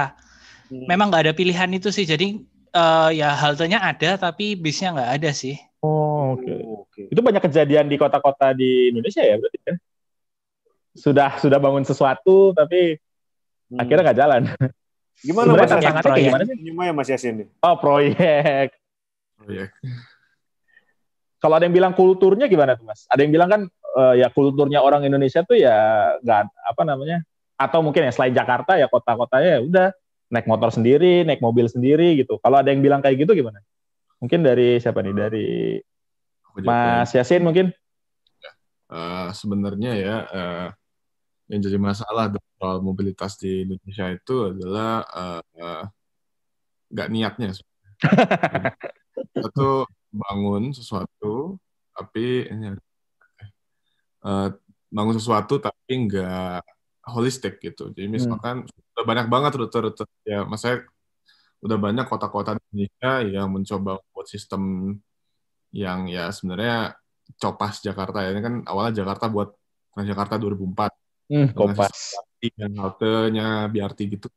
Hmm. Memang nggak ada pilihan itu sih. Jadi eh, ya haltenya ada tapi bisnya nggak ada sih. Oh, oke. Oke. Itu banyak kejadian di kota-kota di Indonesia ya berarti kan? Sudah sudah bangun sesuatu tapi Hmm. akhirnya nggak jalan. Gimana, Sebenarnya Mas? Yasin? gimana sih? Gimana, Mas Yasin? nih? Oh, proyek. Proyek. Kalau ada yang bilang kulturnya gimana tuh Mas? Ada yang bilang kan eh, ya kulturnya orang Indonesia tuh ya nggak apa namanya? Atau mungkin ya selain Jakarta ya kota-kotanya ya udah naik motor sendiri, naik mobil sendiri gitu. Kalau ada yang bilang kayak gitu gimana? Mungkin dari siapa nih? Dari ya. Mas Yasin mungkin? Eh, sebenarnya ya eh, yang jadi masalah soal mobilitas di Indonesia itu adalah eh, nggak niatnya. Kita tuh bangun sesuatu tapi ini eh, bangun sesuatu tapi nggak holistik gitu. Jadi misalkan udah banyak banget rute-rute ya, mas saya udah banyak kota-kota di Indonesia yang mencoba membuat sistem yang ya sebenarnya copas Jakarta ya. Ini kan awalnya Jakarta buat Transjakarta 2004 Hmm, kopas. dan haltenya BRT gitu.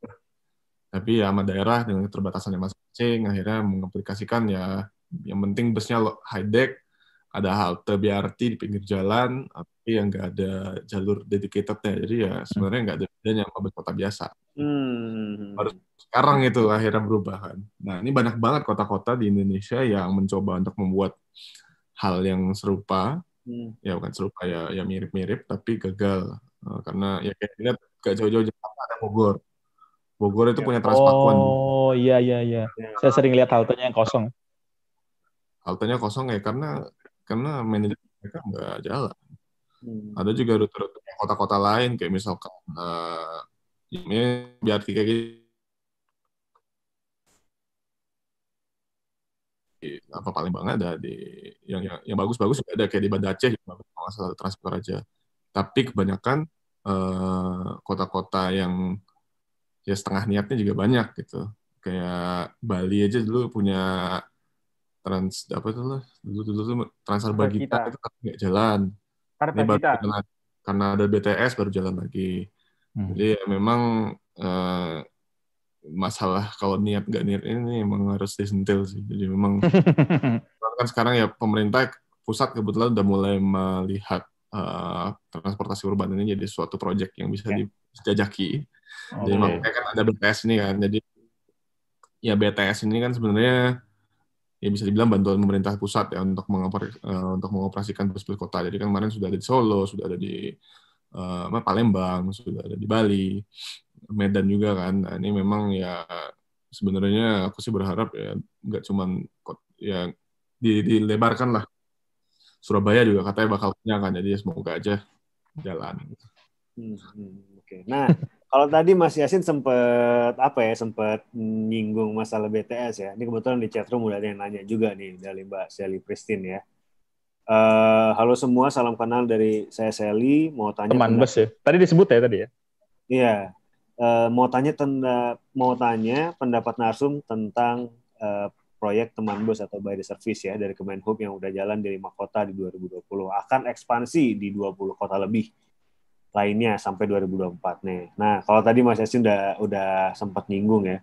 Tapi ya sama daerah dengan keterbatasannya masing-masing akhirnya mengaplikasikan ya yang penting busnya high deck, ada halte BRT di pinggir jalan, tapi yang nggak ada jalur dedicatednya. Jadi ya sebenarnya nggak ada bedanya sama bus kota biasa. Hmm. Baru sekarang itu akhirnya berubah kan. Nah ini banyak banget kota-kota di Indonesia yang mencoba untuk membuat hal yang serupa, Hmm. ya bukan serupa ya, ya mirip-mirip tapi gagal Eh, karena ya kayak lihat gak jauh-jauh Jakarta ada Bogor. Bogor itu Ya. punya Transpakuan. Oh, iya iya iya. Ya. Saya sering lihat haltenya yang kosong. Haltenya kosong ya karena karena manajemen mereka nggak jalan. Hmm. Ada juga rute-rute kota-kota lain kayak misalkan eh ya, biar kayak gitu. Di- apa paling banget ada di yang yang, yang bagus-bagus juga ada kayak di Banda Aceh yang bagus kalau salah transport aja. Tapi kebanyakan eh, kota-kota yang ya setengah niatnya juga banyak gitu. Kayak Bali aja dulu punya trans apa itu lah dulu dulu tuh transfer Bagita. Itu nggak Ini jalan karena ada BTS baru jalan lagi. Hmm. Jadi ya memang eh, masalah kalau niat nggak niat ini memang harus disentil sih. Jadi memang kan sekarang ya pemerintah pusat kebetulan udah mulai melihat eh, transportasi urban ini jadi suatu proyek yang bisa Ya. dijajaki. Jadi Oke. makanya kan ada BTS ini kan. Jadi ya BTS ini kan sebenarnya ya bisa dibilang bantuan pemerintah pusat ya untuk mengoper, eh, untuk mengoperasikan bus-bus kota. Jadi kan kemarin sudah ada di Solo, sudah ada di eh, apa, Palembang, sudah ada di Bali, Medan juga kan. Nah, ini memang ya sebenarnya aku sih berharap ya nggak cuman kot- ya di- dilebarkan lah. Surabaya juga katanya bakal punya kan. Jadi ya semoga aja jalan. Hmm, hmm, Oke. Nah, kalau tadi Mas Yasin sempat apa ya, sempat nyinggung masalah BTS ya. Ini kebetulan di chatroom udah ada yang nanya juga nih dari Mbak Sally Pristine ya. Eh, halo semua, salam kenal dari saya Sally. Mau tanya Teman bus ya. Tadi disebut ya tadi ya. Iya. eh, mau tanya tenda, mau tanya pendapat Narsum tentang eh, proyek teman bus atau by the service ya dari Kemenhub yang udah jalan di lima kota di 2020 akan ekspansi di 20 kota lebih lainnya sampai 2024 nih. Nah, kalau tadi Mas Yasin udah udah sempat nyinggung ya.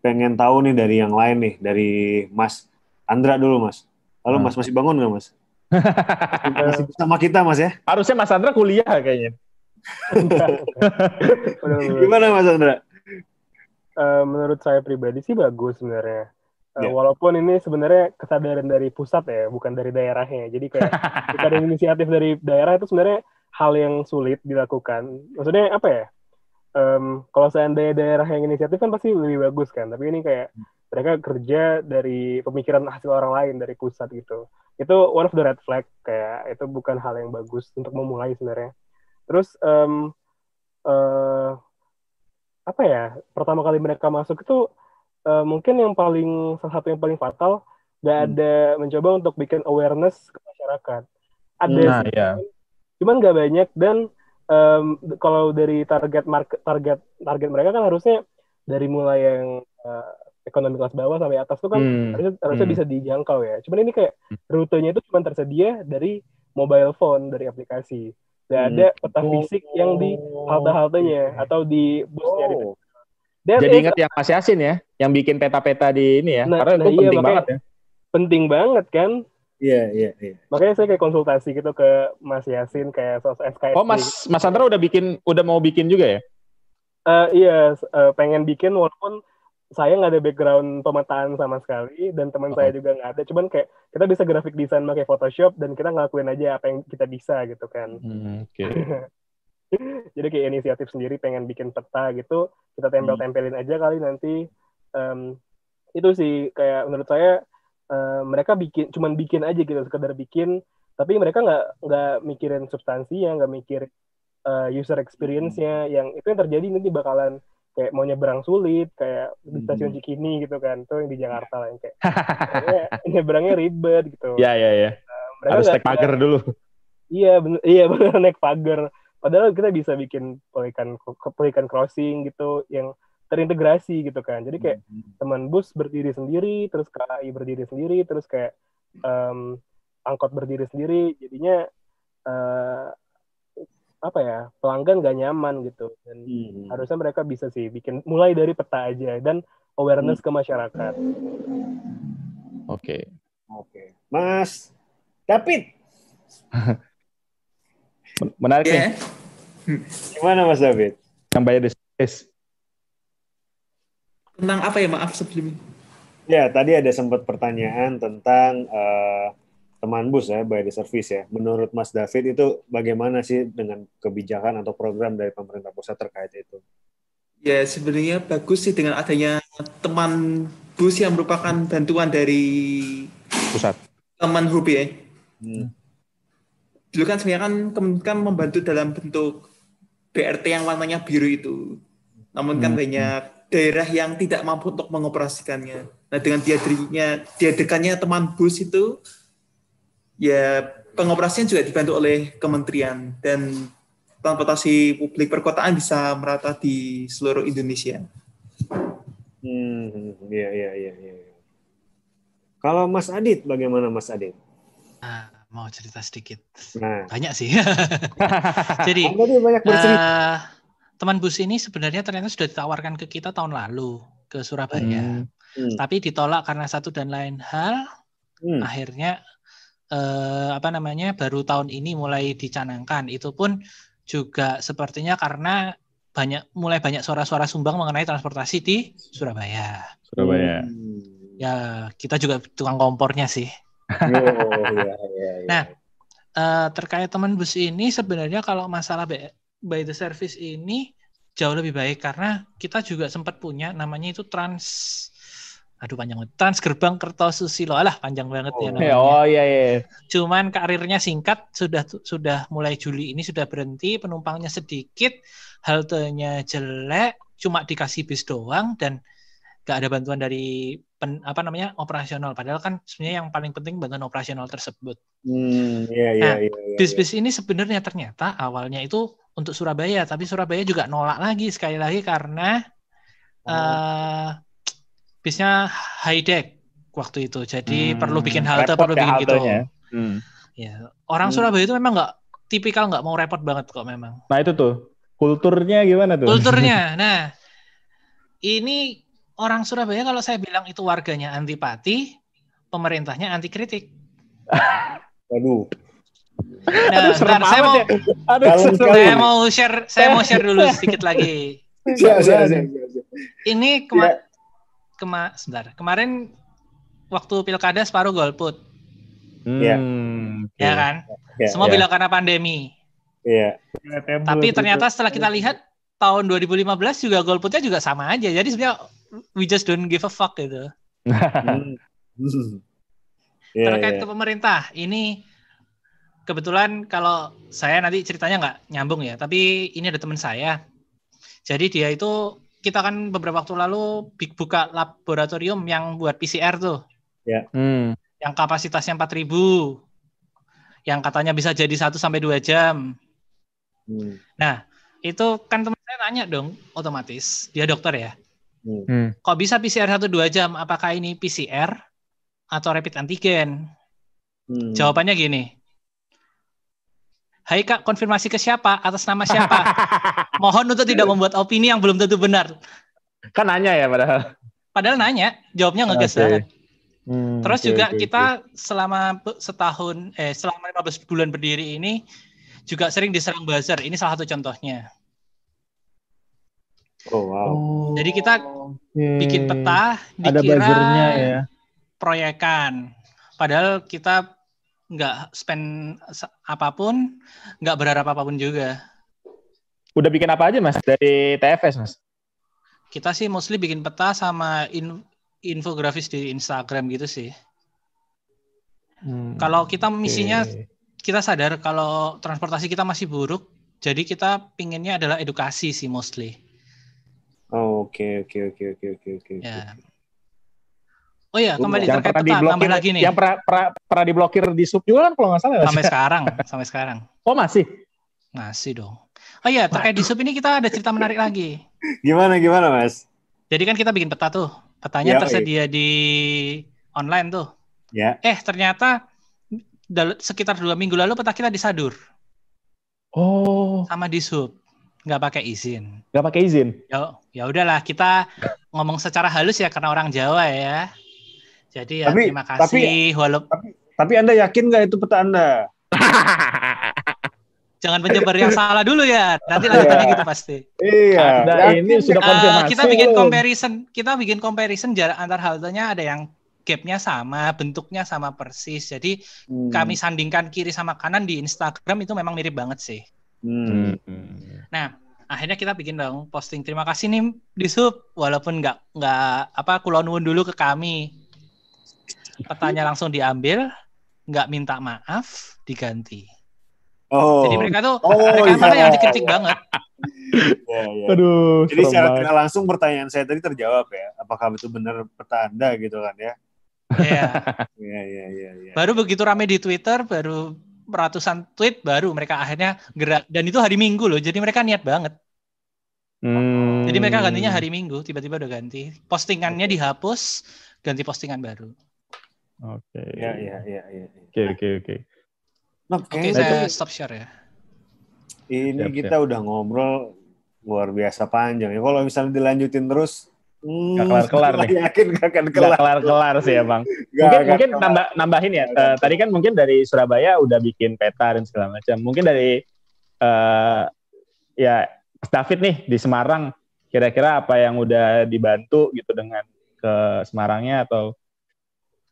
Pengen tahu nih dari yang lain nih, dari Mas Andra dulu, Mas. Halo, Hmm. Mas masih bangun nggak, Mas? Masih bersama kita, Mas ya? Harusnya Mas Andra kuliah kayaknya. Gimana, Mas Andra? Eh, menurut saya pribadi sih bagus sebenarnya. Eh, Ya. Walaupun ini sebenarnya kesadaran dari pusat ya, bukan dari daerahnya. Jadi kayak ketika ada inisiatif dari daerah itu sebenarnya hal yang sulit dilakukan. Maksudnya apa ya? Em, kalau seandainya daerah yang inisiatif kan pasti lebih bagus kan. Tapi ini kayak mereka kerja dari pemikiran hasil orang lain dari pusat gitu. Itu one of the red flag kayak itu bukan hal yang bagus untuk memulai sebenarnya. Terus em, eh, apa ya pertama kali mereka masuk itu eh, mungkin yang paling salah satu yang paling fatal nggak ada mencoba untuk bikin awareness ke masyarakat ada Nah, sih iya. cuman nggak banyak dan em, kalau dari target market target target mereka kan harusnya dari mulai yang eh, ekonomi kelas bawah sampai atas tuh kan Hmm. harusnya harusnya Hmm. bisa dijangkau ya cuman ini kayak rutenya itu cuma tersedia dari mobile phone dari aplikasi Hmm. ada peta fisik yang di halte-haltenya atau di busnya di Oh, That Jadi is ingat yang Mas Yasin ya, yang bikin peta-peta di ini ya. Nah, Karena nah itu iya, penting makanya- banget ya. penting banget kan Iya, iya, iya. makanya saya kayak konsultasi gitu ke Mas Yasin kayak sos SKSD Oh, Mas Mas Andra udah bikin udah mau bikin juga ya? Eh, iya eh, pengen bikin walaupun saya nggak ada background pemetaan sama sekali dan teman saya juga nggak ada. Cuman kayak kita bisa graphic design pakai Photoshop dan kita ngelakuin aja apa yang kita bisa gitu kan. Hmm, Oke. jadi kayak inisiatif sendiri pengen bikin peta gitu kita tempel-tempelin aja kali nanti. Em, itu sih kayak menurut saya eh, mereka bikin cuman bikin aja gitu sekedar bikin. Tapi mereka nggak nggak mikirin substansinya nggak mikir eh, user experience-nya. Yang itu yang terjadi nanti bakalan kayak mau nyebrang sulit kayak di stasiun Cikini gitu kan tuh yang di Jakarta lah yang kayak nyebrangnya ribet gitu Ya ya ya. Harus naik pagar dulu. Iya bener, iya bener naik pagar. Padahal kita bisa bikin pelikan pelikan crossing gitu yang terintegrasi gitu kan. Jadi kayak teman bus berdiri sendiri, terus KAI berdiri sendiri, terus kayak em, angkot berdiri sendiri. Jadinya eh, apa ya pelanggan gak nyaman gitu. Dan harusnya mereka bisa sih bikin mulai dari peta aja dan awareness ke masyarakat. Oke. Oke. Mas David, Men- Menarik Ya. nih. gimana Mas David? Bayar di space. Tentang apa ya maaf sebelumnya? Ya, tadi ada sempat pertanyaan tentang eh, teman bus ya, by the service ya. Menurut Mas David itu bagaimana sih dengan kebijakan atau program dari pemerintah pusat terkait itu? Ya sebenarnya bagus sih dengan adanya teman bus yang merupakan bantuan dari Pusat. teman hobi ya. Hmm. Dulu kan sebenarnya kan Kementerian membantu dalam bentuk BRT yang warnanya biru itu. Namun kan Hmm. banyak daerah yang tidak mampu untuk mengoperasikannya. Nah dengan dihadirnya dihadirkannya teman bus itu ya pengoperasian juga dibantu oleh kementerian dan transportasi publik perkotaan bisa merata di seluruh Indonesia. Hmm, iya, iya, iya, iya. Kalau Mas Adit, bagaimana Mas Adit? Ah, mau cerita sedikit. Nah, Banyak sih. Jadi banyak bercerita. eh, teman bus ini sebenarnya ternyata sudah ditawarkan ke kita tahun lalu ke Surabaya. Hmm. Tapi ditolak karena satu dan lain hal. Hmm. Akhirnya eh, apa namanya baru tahun ini mulai dicanangkan. Itu pun juga sepertinya karena banyak mulai banyak suara-suara sumbang mengenai transportasi di Surabaya. Surabaya. Ya kita juga tukang kompornya sih. Oh, iya, iya, iya. Nah, eh, terkait teman bus ini sebenarnya kalau masalah by, by the service ini jauh lebih baik karena kita juga sempat punya namanya itu trans aduh panjang banget. trans gerbang Kertosusilo alah panjang banget ya namanya. Oh iya iya. Cuman karirnya singkat sudah sudah mulai Juli ini sudah berhenti penumpangnya sedikit haltenya jelek cuma dikasih bis doang dan gak ada bantuan dari pen, apa namanya operasional padahal kan sebenarnya yang paling penting bantuan operasional tersebut Hmm, iya, iya, Nah, iya, iya. bis-bis ini sebenarnya ternyata awalnya itu untuk Surabaya, tapi Surabaya juga nolak lagi sekali lagi karena eh bisnya high deck waktu itu. Jadi Hmm, perlu bikin halte, repot perlu ya bikin gitu. Hmm. Ya, orang Hmm. Surabaya itu memang nggak tipikal nggak mau repot banget kok memang. Nah itu tuh kulturnya gimana tuh? Kulturnya. Nah, ini orang Surabaya kalau saya bilang itu warganya antipati, pemerintahnya anti kritik. Waduh. Nah, Aduh, bentar, saya mau ya. Aduh, saya mau share saya mau share dulu sedikit lagi. Siap, siap, siap, siap, siap. Ini kema kema sebentar. Kemarin waktu pilkada separuh golput, Iya. Hmm, oke. ya kan? Ya, Semua ya. bilang karena pandemi. Iya. Tapi ternyata setelah kita lihat tahun 2015 juga golputnya juga sama aja. Jadi sebenarnya we just don't give a fuck gitu. Hmm. Iya, Terkait iya. ke pemerintah, ini kebetulan kalau saya nanti ceritanya nggak nyambung ya, tapi ini ada teman saya. Jadi dia itu kita kan beberapa waktu lalu big buka laboratorium yang buat PCR tuh, Hmm. yang kapasitasnya 4000 yang katanya bisa jadi 1 sampai 2 jam. Hmm. Nah, itu kan teman saya nanya dong, otomatis. Dia dokter ya. Hmm. Hmm. Kok bisa PCR 1 2 jam? Apakah ini PCR atau rapid antigen? Hmm. Jawabannya gini. Hai Kak, konfirmasi ke siapa? Atas nama siapa? Mohon untuk tidak membuat opini yang belum tentu benar. Kan nanya ya padahal. Padahal nanya, jawabnya ngegas Oke. banget. Hmm, Terus oke, juga oke, kita selama be- setahun, eh selama 15 bulan berdiri ini juga sering diserang buzzer. Ini salah satu contohnya. Oh wow. Jadi kita oke. bikin peta, Ada dikira buzzernya ya. proyekan. Padahal kita nggak spend apa pun, nggak berharap apa pun juga. Udah bikin apa aja mas dari TFS mas? Kita sih mostly bikin peta sama in- infografis di Instagram gitu sih. Hmm, Kalau kita misinya oke. kita sadar kalau transportasi kita masih buruk, jadi kita pinginnya adalah edukasi sih mostly. Oh, oke oke oke oke oke oke. Ya. Oh ya, kembali yang terkait pernah peta, diblokir, tambah lagi nih. yang pernah, pernah, pernah diblokir di sub juga kan kalau nggak salah. Mas? Sampai sekarang, sampai sekarang. Oh masih? Masih dong. Oh iya, terkait di sub ini kita ada cerita menarik lagi. Gimana gimana mas? Jadi kan kita bikin peta tuh. Petanya Ya, tersedia di online tuh. Ya. Eh, ternyata sekitar dua minggu lalu peta kita disadur Oh, sama di sub. Nggak pakai izin. nggak pakai izin. Ya, ya udahlah kita ngomong secara halus ya karena orang Jawa ya. Jadi ya Tapi- terima kasih. Walaupun Tapi anda yakin nggak itu peta anda? jangan penyebar yang salah dulu ya. Nanti lanjutannya gitu pasti. Iya. Anda yakin ini sudah konfirmasi. kita bikin comparison, kita bikin comparison jarak antar haltenya ada yang gapnya sama, bentuknya sama persis. Jadi Hmm. kami sandingkan kiri sama kanan di Instagram itu memang mirip banget sih. Hmm. Nah, akhirnya kita bikin dong posting terima kasih nih di sub walaupun nggak nggak apa kulonwun dulu ke kami. Petanya langsung diambil, nggak minta maaf, diganti. Oh. Jadi mereka tuh Oh, mereka iya. yang dikritik banget. Ya, ya. Aduh, Jadi secara tidak langsung pertanyaan saya tadi terjawab ya. Apakah itu benar peta anda gitu kan ya? Iya. Iya iya iya. iya. Baru begitu rame di Twitter, baru ratusan tweet, baru mereka akhirnya gerak. Dan itu hari Minggu loh, jadi mereka niat banget. Hmm. Jadi mereka gantinya hari Minggu, tiba-tiba udah ganti. Postingannya dihapus, ganti postingan baru. Oke. Iya iya iya. iya. Oke oke oke. Nah, Oke, saya stop share ya. ini Siap, kita udah ngobrol luar biasa panjang ya. Kalau misalnya dilanjutin terus, hmm, Nggak kelar-kelar saya nih. yakin gak akan kelar. kelar-kelar sih ya bang. Nggak mungkin akan mungkin kelar. nambah nambahin ya. Eh, tadi kan mungkin dari Surabaya udah bikin peta dan segala macam. Mungkin dari eh ya David nih di Semarang kira-kira apa yang udah dibantu gitu dengan ke Semarangnya atau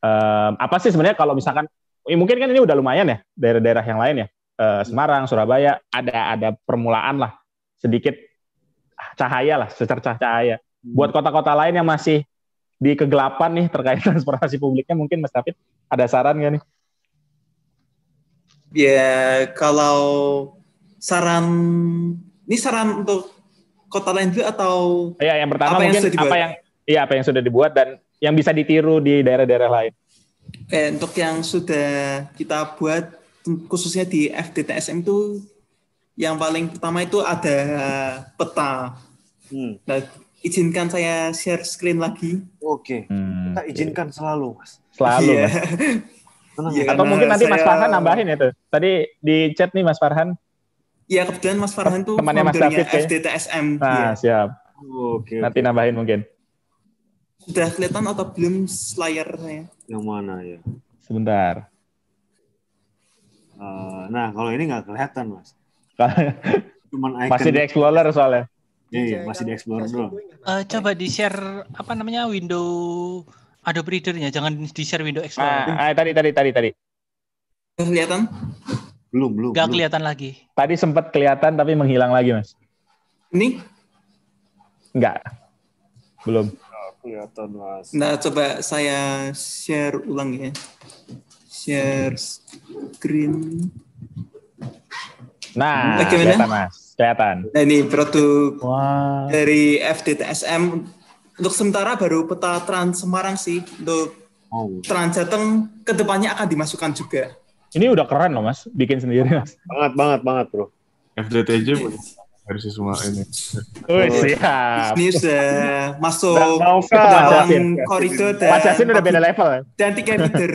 em, apa sih sebenarnya kalau misalkan eh, mungkin kan ini udah lumayan ya daerah-daerah yang lain ya Eh, Semarang Surabaya ada ada permulaan lah sedikit cahaya lah secercah cahaya buat kota-kota lain yang masih di kegelapan nih terkait transportasi publiknya mungkin Mas David ada saran nggak nih? Ya, kalau saran ini saran untuk kota lain dulu atau Ya, yang pertama Apa yang mungkin dibuat? apa yang iya apa yang sudah dibuat dan yang bisa ditiru di daerah-daerah lain. eh, untuk yang sudah kita buat khususnya di FDTSM itu yang paling pertama itu ada peta. Hmm. Nah, izinkan saya share screen lagi. Oke. Hmm, Kita izinkan selalu, Mas. Selalu, Iya. Mas. Tenang. Iya, Atau mungkin nanti Mas saya- Farhan nambahin itu. Tadi di chat nih Mas Farhan. Ya kebetulan Mas Farhan tuh Temannya Mas David, ya? FDTSM. Nah, Iya. siap. Oke. Nanti nambahin mungkin. Sudah kelihatan atau belum layar saya? Yang mana ya? Sebentar. Eh, nah, kalau ini nggak kelihatan, Mas. Cuman icon. Masih di Explorer soalnya. Iya, iya, masih di Explorer doang. Eh, coba di share apa namanya window Adobe Reader-nya, jangan di share window Explorer. Ah, ah, tadi tadi tadi tadi. Kelihatan? Belum, belum. Gak belum. kelihatan lagi. Tadi sempat kelihatan tapi menghilang lagi, Mas. Ini? Enggak. Belum. Kelihatan, Mas. Nah, coba saya share ulang ya. Share screen. Nah, Bagaimana? kelihatan, Mas. Kelihatan. Nah, ini produk Wah. dari FDTSM. Untuk sementara baru peta Trans Semarang sih. Untuk Oh, Trans Jateng ke depannya akan dimasukkan juga. Ini udah keren loh, Mas. Bikin sendiri, Mas. banget, banget, banget, bro. FDTJ versi semua ini. Wih, siap. Ini sudah masuk Nggak mau ke dalam koridor dan Mas Yasin udah beda level. ya? dan tiga meter.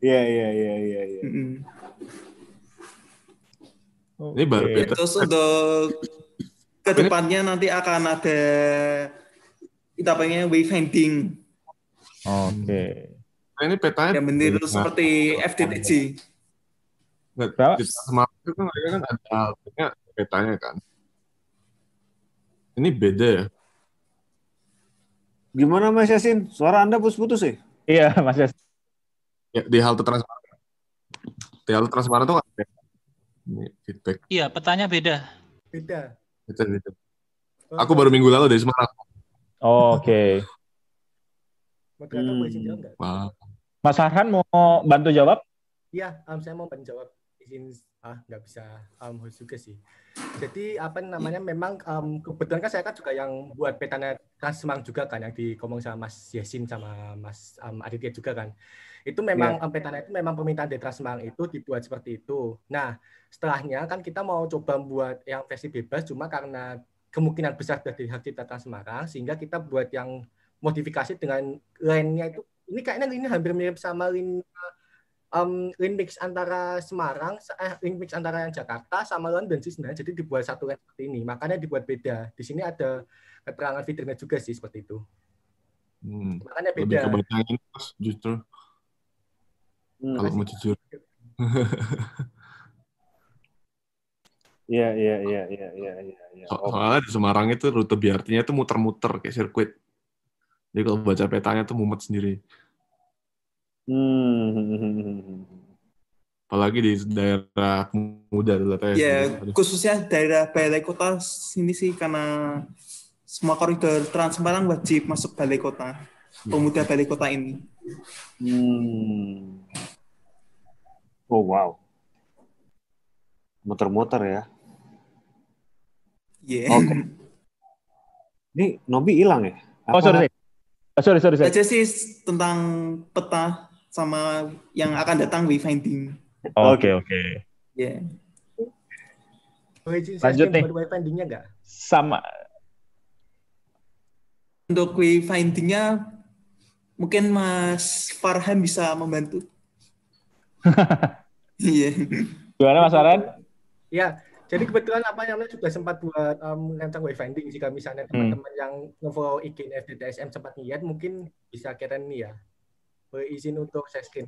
Iya, iya, iya, iya, iya. Ini baru beta. Terus untuk ke depannya nanti akan ada kita pengen wayfinding Oke. Nah, ini petanya yang benar Nah, seperti FDTG. nggak, Berapa? di Semarang itu kan mereka kan ada petanya kan. Ini beda ya. Gimana, Mas Yasin? Suara Anda putus-putus ya? Iya, Mas Yas. ya di halte Transmara. Di halte Transmara tuh ada feedback. Iya, petanya beda. Beda. Beda, beda. Aku baru minggu lalu dari Semarang. Oke. Moderator Hmm. jawab Mas Farhan mau bantu jawab? Iya, um, saya mau menjawab izin ah nggak bisa um, host juga sih. Jadi apa namanya memang um, kebetulan kan saya kan juga yang buat petanya Transmang juga kan yang dikomong sama Mas Yasin sama Mas um, Aditya juga kan. Itu memang um, petanya itu memang permintaan dari Transmang itu dibuat seperti itu. Nah setelahnya kan kita mau coba buat yang versi bebas cuma karena kemungkinan besar dari hak cipta Semarang sehingga kita buat yang modifikasi dengan line-nya itu ini kayaknya ini hampir mirip sama line um, line mix antara Semarang eh, line mix antara yang Jakarta sama London sih sebenarnya jadi dibuat satu line seperti ini makanya dibuat beda di sini ada keterangan fiturnya juga sih seperti itu hmm. makanya lebih beda ke baca ini Mas, justru Hmm. kalau mau jujur. Iya, iya, iya, iya, iya, iya. iya. So- Oh, soalnya di Semarang itu rute BRT-nya itu muter-muter kayak sirkuit. Jadi kalau baca petanya tuh mumet sendiri. Hmm. Apalagi di daerah muda dulu. Ya, Aduh. khususnya daerah balai kota sini sih karena semua koridor Trans Semarang wajib masuk balai kota. Pemuda balai kota ini. Hmm. Oh, wow. Muter-muter ya. Iya. Oke. Ini Nobi hilang ya? Oh, sorry. Oh, sorry, sorry, sorry. Aja sih tentang peta sama yang akan datang wayfinding. Oke, oke. Ya. Boleh izin saya Lanjut screen nih. buat wayfinding-nya nggak Sama. Untuk wayfindingnya mungkin Mas Farhan bisa membantu. Iya. Gimana Mas Farhan? Ya, jadi kebetulan apa namanya juga sempat buat um, tentang wayfinding jika misalnya teman-teman yang nge-follow IG FDTSM sempat lihat mungkin bisa kira nih ya. Boleh izin untuk share screen.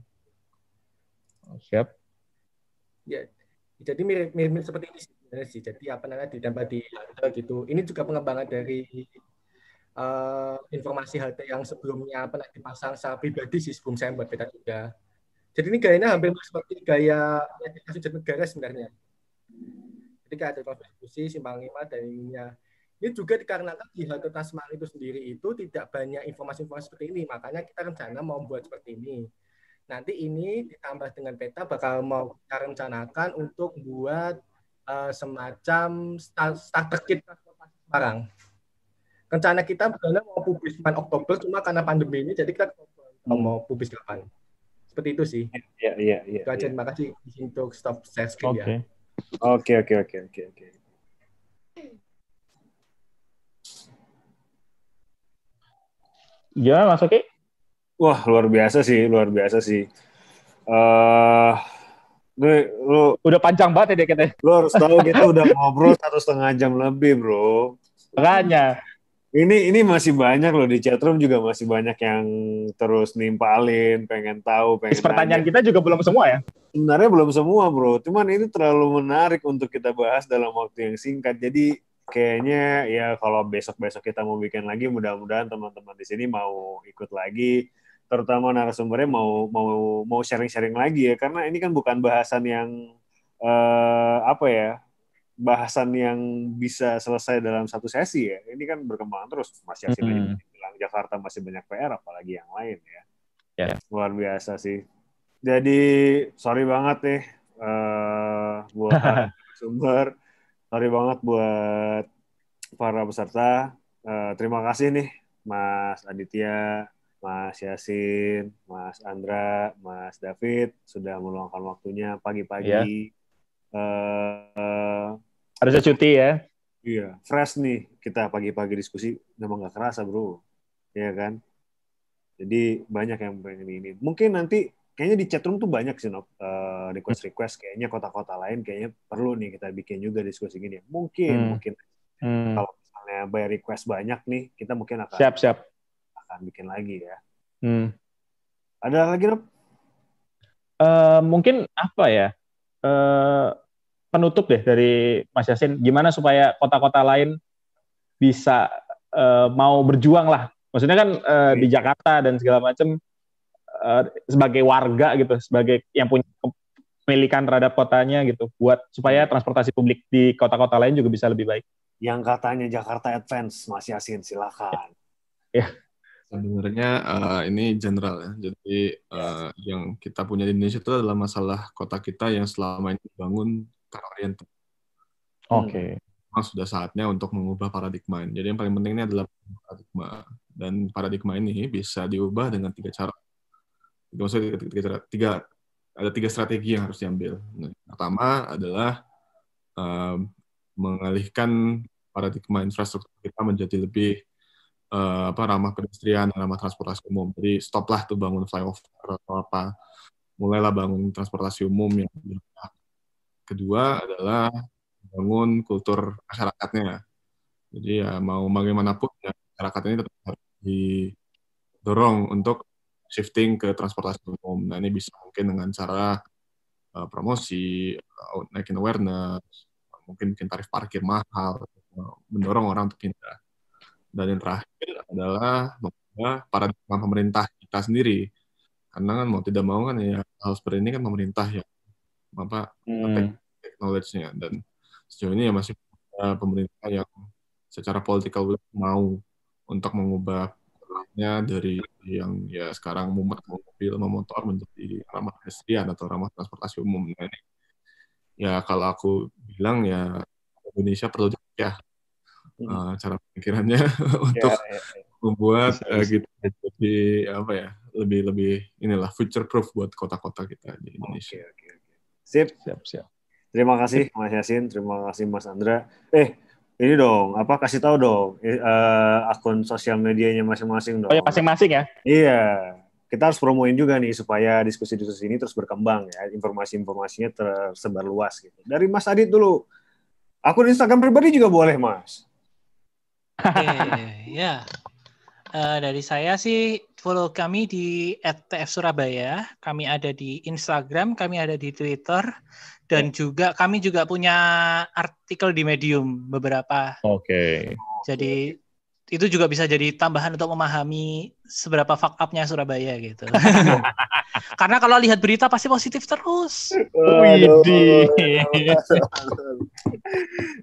Siap. Ya, jadi mirip mirip seperti ini sih sebenarnya sih. Jadi apa namanya ditambah di halte gitu. Ini juga pengembangan dari eh, informasi halte yang sebelumnya pernah dipasang secara pribadi sih sebelum saya buat beta juga. Jadi ini gayanya hampir seperti gaya aplikasi negara sebenarnya. Jadi kayak ada konstitusi, simpang lima, dan ininya. Ini juga dikarenakan di halte Tasman itu sendiri itu tidak banyak informasi-informasi seperti ini. Makanya kita rencana mau buat seperti ini. Nanti ini ditambah dengan peta bakal mau kita rencanakan untuk buat eh, semacam start, starter kit transportasi Semarang. Rencana kita sebenarnya mau publis 9 Oktober, cuma karena pandemi ini, jadi kita mau publis kapan. Seperti itu sih. Iya, iya, iya. Itu aja, iya. terima kasih untuk stop share screen Oke. ya. Oke oke oke oke oke. Gimana Mas Oki? Wah luar biasa sih, luar biasa sih. Eh, gue lu Udah panjang banget ya dia katanya. lu harus tahu kita udah ngobrol satu setengah jam lebih, bro. Makanya. Ini ini masih banyak loh di chatroom juga masih banyak yang terus nimpalin, pengen tahu, pengen pertanyaan nanya. kita juga belum semua ya. Sebenarnya belum semua, bro. Cuman ini terlalu menarik untuk kita bahas dalam waktu yang singkat. Jadi kayaknya ya kalau besok-besok kita mau bikin lagi, mudah-mudahan teman-teman di sini mau ikut lagi. Terutama narasumbernya mau mau mau sharing-sharing lagi ya, karena ini kan bukan bahasan yang eh, apa ya, bahasan yang bisa selesai dalam satu sesi ya. Ini kan berkembang terus. Mas Yasin Mm-mm. bilang Jakarta masih banyak PR, apalagi yang lain ya. Ya. Luar biasa sih. Jadi sorry banget nih eh buat sumber, sorry banget buat para peserta. Eh, terima kasih nih Mas Aditya, Mas Yasin, Mas Andra, Mas David sudah meluangkan waktunya pagi-pagi. Eh, Harusnya cuti ya. Iya, fresh nih kita pagi-pagi diskusi memang nggak kerasa bro, Iya kan? Jadi banyak yang pengen ini. Mungkin nanti kayaknya di chatroom tuh banyak sih Nop, eh, request-request. Kayaknya kota-kota lain kayaknya perlu nih kita bikin juga diskusi gini. Mungkin, Hmm. mungkin Hmm. kalau misalnya by request banyak nih, kita mungkin akan Siap, siap. akan bikin lagi ya. Hmm. Ada lagi Rob? Eh, mungkin apa ya? Eh, penutup deh dari Mas Yasin. Gimana supaya kota-kota lain bisa eh, mau berjuang lah. Maksudnya kan eh, di Jakarta dan segala macam eh, sebagai warga gitu, sebagai yang punya kepemilikan terhadap kotanya gitu, buat supaya transportasi publik di kota-kota lain juga bisa lebih baik. Yang katanya Jakarta Advance, Mas Yasin, silakan. Ya. Sebenarnya eh, ini general ya. Jadi eh, yang kita punya di Indonesia itu adalah masalah kota kita yang selama ini dibangun teroriented. Oke. Memang sudah saatnya untuk mengubah paradigma. ini. Jadi yang paling penting ini adalah paradigma. Dan paradigma ini bisa diubah dengan tiga cara. Maksudnya tiga, tiga, tiga ada tiga strategi yang harus diambil. Nah, pertama adalah eh, mengalihkan paradigma infrastruktur kita menjadi lebih eh, apa ramah pedestrian, ramah transportasi umum. Jadi stoplah tuh bangun flyover atau apa. Mulailah bangun transportasi umum yang berpihak. Kedua adalah bangun kultur masyarakatnya. Jadi ya mau bagaimanapun ya masyarakat ini tetap harus didorong untuk shifting ke transportasi umum. Nah ini bisa mungkin dengan cara eh, promosi, eh, naikin awareness, mungkin bikin tarif parkir mahal, eh, mendorong orang untuk pindah. Dan yang terakhir adalah mengubah paradigma pemerintah kita sendiri. Karena kan mau tidak mau kan ya hal seperti ini kan pemerintah yang apa Hmm. knowledge-nya dan sejauh ini ya masih pemerintah yang secara political will mau untuk mengubah polanya dari yang ya sekarang mumet mau mobil mau motor menjadi ramah pedestrian atau ramah transportasi umum. Nah, ini ya kalau aku bilang ya Indonesia perlu ya uh, cara pemikirannya untuk ya, membuat Bisa, uh, bisa. kita jadi apa ya lebih lebih inilah future proof buat kota-kota kita di Indonesia. Sip. Siap, siap. Terima kasih Mas Yasin, terima kasih Mas Andra. Eh, ini dong, apa kasih tahu dong eh, akun sosial medianya masing-masing dong. Oh ya masing-masing ya. Iya, kita harus promoin juga nih supaya diskusi-diskusi ini terus berkembang ya, informasi-informasinya tersebar luas gitu. Dari Mas Adit dulu. Akun Instagram pribadi juga boleh, Mas. Oke, ya. Eh, dari saya sih follow kami di @tf Surabaya. Kami ada di Instagram, kami ada di Twitter, dan juga kami juga punya artikel di Medium beberapa. Oke. Jadi itu juga bisa jadi tambahan untuk memahami seberapa fuck up-nya Surabaya gitu. Karena kalau lihat berita pasti positif terus. Widih.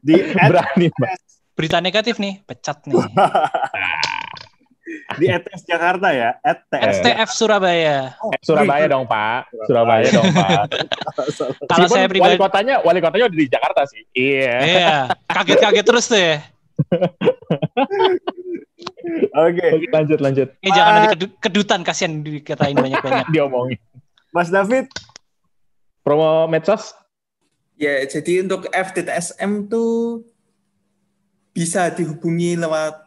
Di Berani, Mbak. Berita negatif nih, pecat nih. di ETS Jakarta ya, ETS. STF Surabaya. Oh, Surabaya dong, Pak. Surabaya dong, Pak. Kalau saya wali pribadi, kotanya, wali kotanya udah di Jakarta sih. Iya. iya, kaget-kaget terus tuh ya. Oke. Oke, lanjut, lanjut. Eh, jangan nanti kedu- kedutan kasihan dikatain banyak-banyak. Diomongin. Mas David, Promo medsos? Ya, jadi untuk FTTSM tuh bisa dihubungi lewat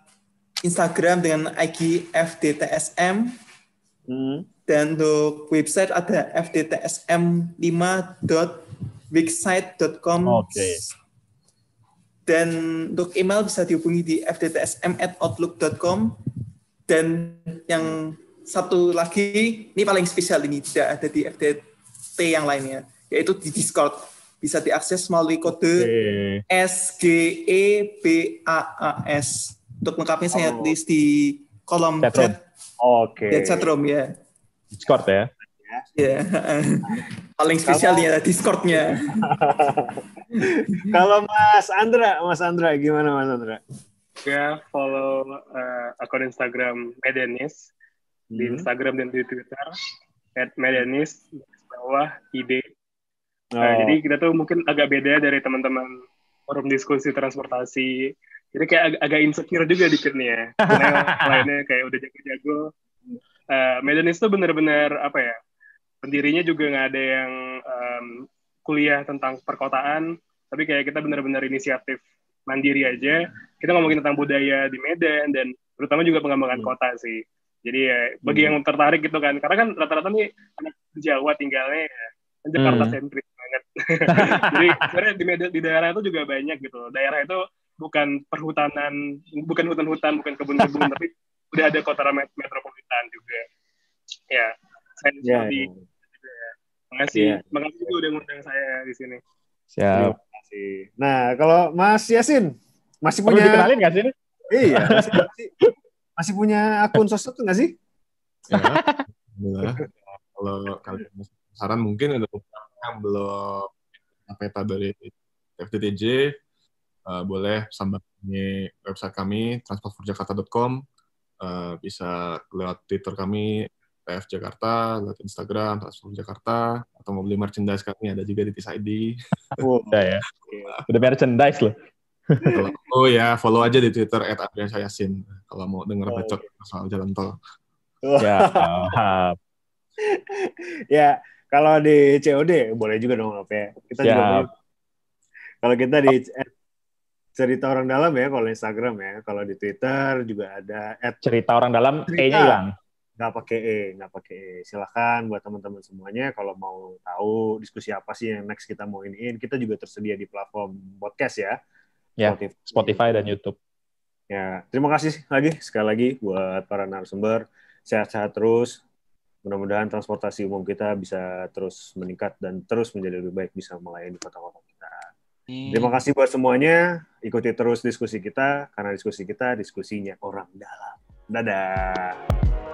Instagram dengan IG FDTSM. Dan untuk website ada fdtsm5.wixsite.com. Oke. Dan untuk email bisa dihubungi di fdtsm@outlook.com. Dan yang satu lagi, ini paling spesial ini tidak ada di FDT yang lainnya, yaitu di Discord. Bisa diakses melalui kode SGEBAAS. Untuk lengkapnya saya Oh. tulis di kolom Chatroom. chat. Oke. Ya, chatroom ya. Discord ya. Ya. Paling spesial nih ya Discordnya. Kalau Mas Andra, Mas Andra gimana Mas Andra? Ya, follow uh, akun Instagram Medanis di Hmm. Instagram dan di Twitter at Medanis bawah ide. Oh. Nah, jadi kita tuh mungkin agak beda dari teman-teman forum diskusi transportasi. Jadi kayak ag- agak insecure juga dikit nih ya. Karena lainnya kayak udah jago-jago. Uh, Medanis tuh bener-bener apa ya? Pendirinya juga nggak ada yang um, kuliah tentang perkotaan, tapi kayak kita bener-bener inisiatif mandiri aja. Kita ngomongin tentang budaya di Medan dan terutama juga pengembangan kota sih. Jadi ya bagi Hmm. yang tertarik gitu kan, karena kan rata-rata nih anak Jawa tinggalnya ya, kan Jakarta Hmm. sentris banget. Jadi sebenarnya di Medan di daerah itu juga banyak gitu. Daerah itu bukan perhutanan, bukan hutan-hutan, bukan kebun-kebun, tapi udah ada kota met- metropolitan juga. Ya, saya di Ya, sini. ya. Makasih, Iya. makasih juga udah ngundang saya di sini. Siap. Terima kasih. Nah, kalau Mas Yasin masih Perlu punya dikenalin nggak sih? ini? Iya, masih, masih, masih punya akun sosmed tuh nggak sih? Ya. Kalau kalian saran mungkin ada beberapa yang belum peta dari FTTJ, eh, boleh sambangi website kami transportforjakarta.com, eh, bisa lewat Twitter kami TF Jakarta, lewat Instagram Transport Jakarta, atau mau beli merchandise kami ada juga di Tis ID. Udah ya. Udah merchandise loh. Kalau- oh ya, follow aja di Twitter @adriansayasin kalau mau denger bacot soal jalan tol. Ya. ya, kalau di COD boleh juga dong apa ya. Kita juga boleh. Kalau kita di at cerita orang dalam ya, kalau Instagram ya. Kalau di Twitter juga ada at Cerita orang dalam. E-nya hilang. nggak pakai E, nggak pakai E. Silahkan buat teman-teman semuanya kalau mau tahu diskusi apa sih yang next kita mau iniin, kita juga tersedia di platform podcast ya. Ya, Spotify dan YouTube. Ya, terima kasih lagi sekali lagi buat para narasumber. Sehat-sehat terus. Mudah-mudahan transportasi umum kita bisa terus meningkat dan terus menjadi lebih baik bisa melayani kota-kota kita. Terima kasih buat semuanya. Ikuti terus diskusi kita karena diskusi kita diskusinya orang dalam. Dadah.